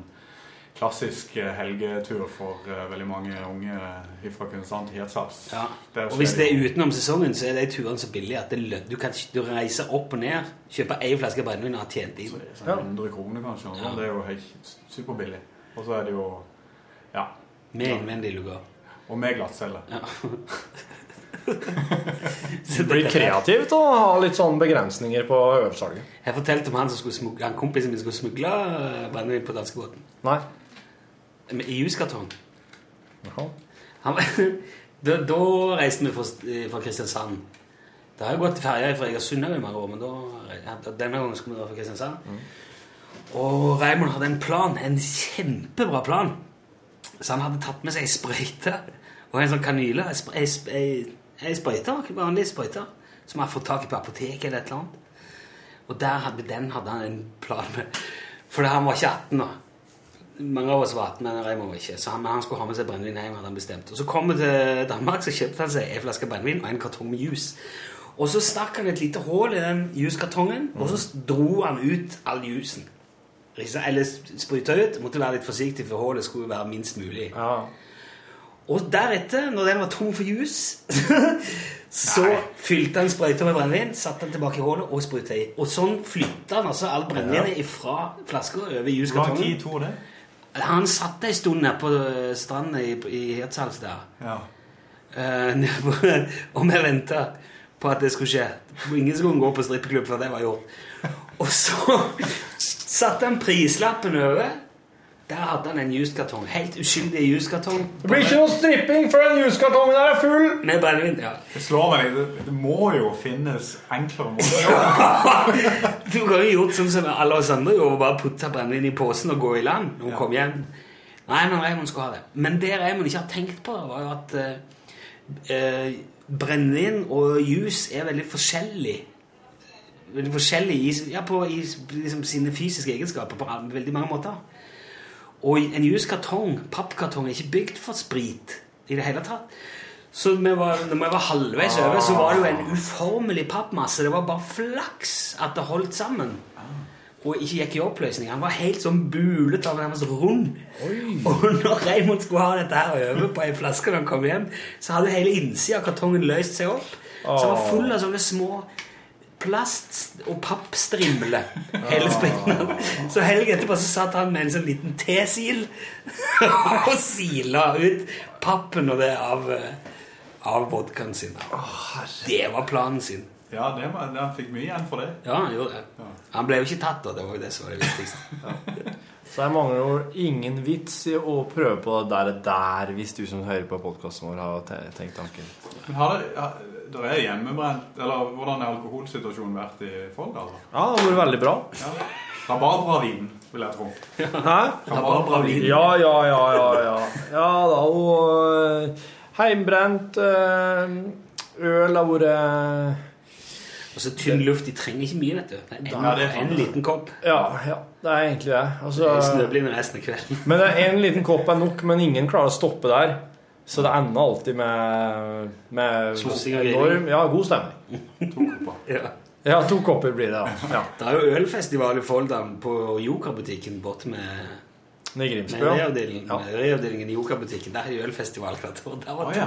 klassisk eh, helgetur for uh, veldig mange unge fra Kristiansand til Hirtshals. Ja. Og hvis det er utenom sesongen, så er de turene så billige at du kan du reiser opp og ned, kjøper ei flaske brennevin og har tjent inn. sånn 100 kroner kanskje. sånn. Det er jo helt superbillig. Og så er det jo ja. Med innvendig lugar. Og med glattcelle. Ja. Det blir kreativt å ha litt sånn begrensninger på ølsalget. Jeg fortalte om han som skulle smugle, han kompisen min skulle smugle eh, brennevin på danskebåten. Nei. Med- I juskartong. Da, da reiste vi fra, fra Kristiansand. Det har jo gått ferje fra Egersund i mange år, men da, denne gangen skulle vi dra fra Kristiansand. Og Raymond hadde en plan, en kjempebra plan. Så han hadde tatt med seg ei sprøyte og en sånn kanyle. Ei ei sp- ei- ei sprøyte, vanlig sprøyte, som jeg har fått tak i på apoteket eller et eller annet. Og der hadde, den hadde han en plan med. For han var ikke 18 da. Mange av oss var 18, men Raymond var ikke. Så han, han skulle ha med seg brennevin hjem, hadde han bestemt. Og så kom vi til Danmark, så kjøpte han seg en flaske brennevin og en kartong med juice. Og så stakk han et lite hull i den juskartongen, og så dro han ut all sant? Eller spruta ut. Måtte være litt forsiktig, for hullet skulle være minst mulig. Og deretter, når den var tom for juice, så fylte han sprøyta med brennevin, satte den tilbake i hullet og spruta i. Og sånn flytta han altså all brennevinet fra flaska over i Hvor lang juskartongen. tid tok det? Han satt ei stund nede på stranda i, i Hirtshals der. Ja. Uh, på- og vi venta på at det skulle skje. Ingen skulle gå på strippeklubb før det var gjort. Og så satte han prislappen over. Der hadde han en juskartong. Helt uskyldig juskartong. Det blir ikke noe stripping før den juskartongen er full! Med brennevin, ja. Det slår meg, det, det må jo finnes enklere måter. Du kan jo gjort sånn som alle oss andre gjorde, bare putte brennevin i posen og gå i land når hun kom hjem. Nei, men Raymond skulle ha det. Men det Raymond ikke har tenkt på, var jo at eh, eh, brennevin og jus er veldig forskjellig. Veldig forskjellig i, ja, på, i liksom, sine fysiske egenskaper på veldig mange måter. Og en juskartong, pappkartong, er ikke bygd for sprit i det hele tatt. Så vi var, når vi var halvveis over, så var det jo en uformelig pappmasse. Det var bare flaks at det holdt sammen. Og ikke gikk i oppløsning. Han var helt sånn bulete og nærmest rund. Og når Raymond skulle ha dette her over på ei flaske når han kom hjem, så hadde hele innsida av kartongen løst seg opp. Så den var full av sånne små plast- og pappstrimle Hele splitten. Så helgen etterpå så satt han med en sånn liten tesil og sila ut pappen og det av, eh, av vodkaen sin. Det var planen sin. Ja, det var, han fikk mye igjen for det. Ja, han gjorde det. Han ble jo ikke tatt, da. Det var jo det som var det viktigste. Så jeg mangler jo ingen vits i å prøve på det der, der hvis du som hører på podkasten vår, har tenkt tanken. Men har det, det er hjemmebrent, eller hvordan er alkoholsituasjonen vært i Folldal? Ja, det har vært veldig bra. Ja. Rabarbravin, vil jeg tro. Hæ? Rabarbravin. Ja, ja, ja, ja, ja. Ja da, og øh, heimbrent øh, øl har vært Og så tynn luft. De trenger ikke mye, vet du. Det er en, det er liten kopp. Ja, ja, det er egentlig det. Altså, Snøblind resten av kvelden. men det er en liten kopp er nok, men ingen klarer å stoppe der. Så det ender alltid med, med enorm- Ja, god stemning. To Ja. Ja, to kopper blir det, da. Ja. Det er jo ølfestival i Folldal på Joker-butikken borte med i med Reavdelingen ja. i Joker-butikken. Der er jo ølfestival hvert år. Der var oh, ja.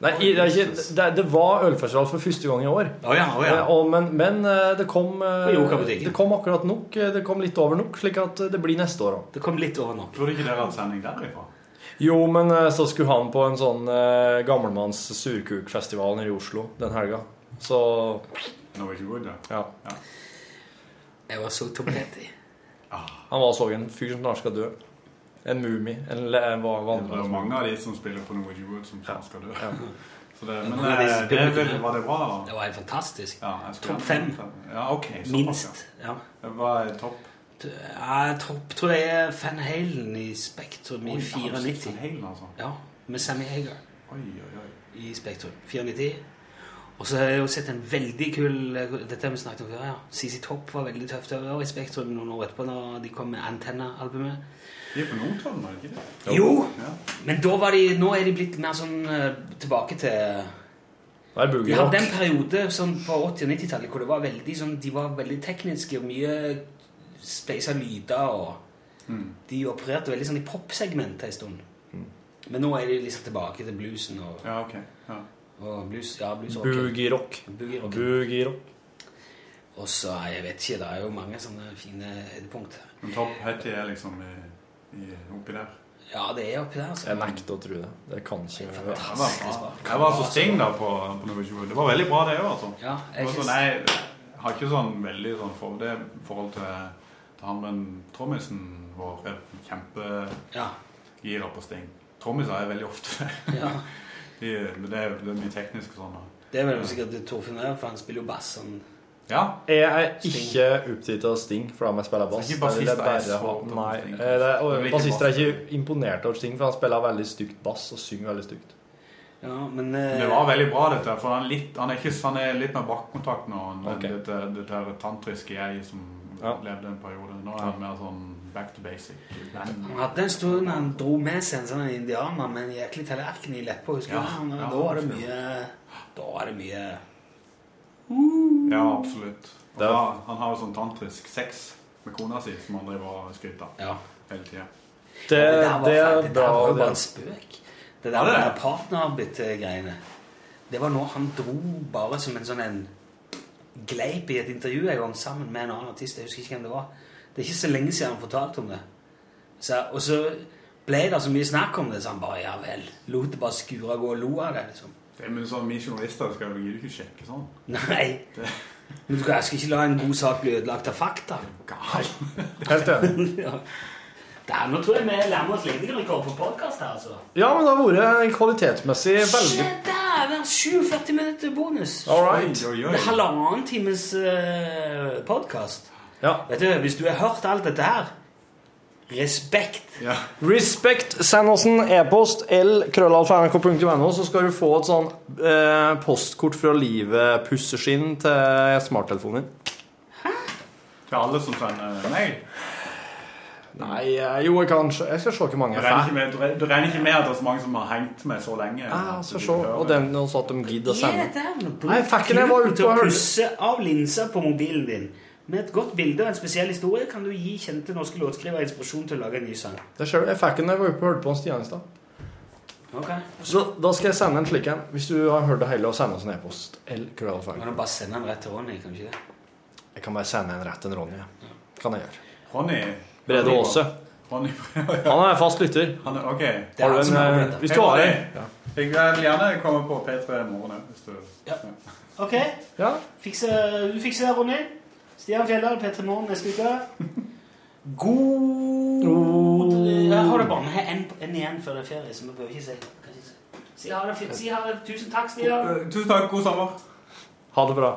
Nei, i- det, er ikke, det, det var ølfestival for første gang i år. Oh, ja, oh, ja. Og, men, men eh, det kom eh, På Joker-butikken. Det kom akkurat nok. Det kom litt over nok, slik at det blir neste år òg. Det kom litt over nok. Burde ikke dere hadde sending derifra? Jo, men eh, så skulle han på en sånn eh, gammelmanns surkukfestival nede i Oslo den helga. Så Norwegian da. ja. Jeg var så tomhendt. Han var så en fyr som snart skal dø. En mumie. En, le- en va- Det var er mange av de som spiller på Norway Wood som snart skal dø. Ja. Så det, men eh, det er vel, var det bra, da? Det var helt fantastisk. Ja, jeg skulle Topp gjerne- fem. Ja, ok. såpass, Minst. Ja. ja. Det var topp? Ja, jeg tror, tror jeg er Van Halen i Spektrum i 94. Van Halen, altså. Ja, med Sammy Hager Oi, oi, oi. i Spektrum. 94. Og så har jeg jo sett en veldig kul Dette har vi snakket om før, ja. CC Topp var veldig tøft over i Spektrum noen år etterpå, når de kom med Antenna-albumet. De er på Notodden, er det ikke det? Jo, Ja. men da var de Nå er de blitt mer sånn eh, tilbake til Det er De hadde en periode sånn på 80- og 90-tallet hvor det var veldig, sånn, de var veldig tekniske og mye spleisa lyder og Mm. De opererte veldig sånn i popsegmentet en stund. Men nå er de liksom tilbake til bluesen og, Ja, ok. Ja. og blues, ja, blues og Boogie rock. Boogie rock. Boogie rock. Og så, jeg vet ikke, det er jo mange sånne fine høydepunkt. Men Top hetty er liksom i, i, oppi der. Ja, det er oppi der. Så. Jeg nekter å tro det. Det kan ikke Jeg var, jeg var så sting da på, på nummer 20. Det var veldig bra, det òg, altså. Ja, Det jeg var sånn, jeg har ikke sånn veldig sånn for det forhold til han men trommisen vår er kjempegira på sting. Trommiser er veldig ofte Ja. de, men det, er, det er mye teknisk og sånn. Det er vel sikkert Torfinn er, for han spiller jo bass. sånn. Ja. Jeg er ikke opptatt av Sting for om jeg spiller bass. Ikke bassister er bare ha- opptatt Nei, eh, det, Det og ikke bassister er ikke imponert av Sting, for han spiller veldig stygt bass og synger veldig stygt. Ja, men Men Det var veldig bra, dette. For han litt, han er ikke, han er litt mer bakkontakt nå. enn Ok. Dette, dette tantriske jeg som levde en periode. Nå er han mer sånn back to basic. Han hadde en stund han dro med seg en sånn indianer med en jæklig tallerken i leppa. Ja, ja, da var det mye Da var det mye Ja, absolutt. Da, han har jo sånn tantrisk sex med kona si, som han driver og skryter av Ja. hele tida. Det, Ja, der var det er Det der var jo bare en spøk. Det der Ja, er med det. Det var når han dro bare som en sånn en gleip i et intervju en gang sammen med en annen artist. Jeg husker ikke hvem det var. Det er ikke så lenge siden han fortalte om det. Så, og så ble det så mye snakk om det, så han bare ja vel. Lot det bare skure og gå og lo av det, liksom. Det men sånn, Vi journalister skal jo ikke sjekke sånn. Nei. Men du skal, jeg skal ikke la en god sak bli ødelagt av fakta. Helt enig. ja. Der, nå tror jeg vi nærmer oss lengderekord på podkast her, altså. Ja, men det har vært kvalitetsmessig veldig Shit, dæven! 47 minutter bonus. All right. Oi, oi, oi. Det er halvannen times uh, podkast. Ja. Vet du, hvis du har hørt alt dette her Respekt. Ja. Respekt. Send oss en e-post l-krøllalfa.nrk.no, så skal du få et sånn eh, postkort fra livet pusseskinn til smarttelefonen din. Hæ? Til alle som sender mail. Nei, eh, jo, jeg kan Jeg skal se hvor mange Du jeg regner, med, du regner- du regner ikke med at det er så mange som har hengt med så lenge? Ja, skal se. Og den den også at de gidder å sende. Nei, fakken. Jeg var ute og hørte. pusse av linsa på mobilen din? Med et godt bilde og en spesiell historie kan du gi kjente norske låtskrivere inspirasjon til å lage en ny sang. Det ser du. Jeg fikk den da jeg var oppe og hørte på en Stian i stad. Ok. Så da skal jeg sende en slik en. Hvis du har hørt det hele, og sende oss en e-post. Kan du bare sende den rett til Ronny? kan du ikke det? Jeg kan bare sende en rett til Ronny. ja. Kan jeg gjøre. Ronny Brede Aase. Han er fast lytter. han er, ok. Det er Har du en, eh, hvis du har en. Jeg vil gjerne komme på P3 i morgen hvis du Ja. Ok, Ja. Fikse, du fikser det, Ronny. Stian Fjelldal, P3 Morgen neste uke. God Jeg har det bare en, en igjen før det er ferie, så vi behøver ikke si si. Ha det. Si ha det. Tusen takk, Stian. Tusen takk. God sommer. Ha det bra.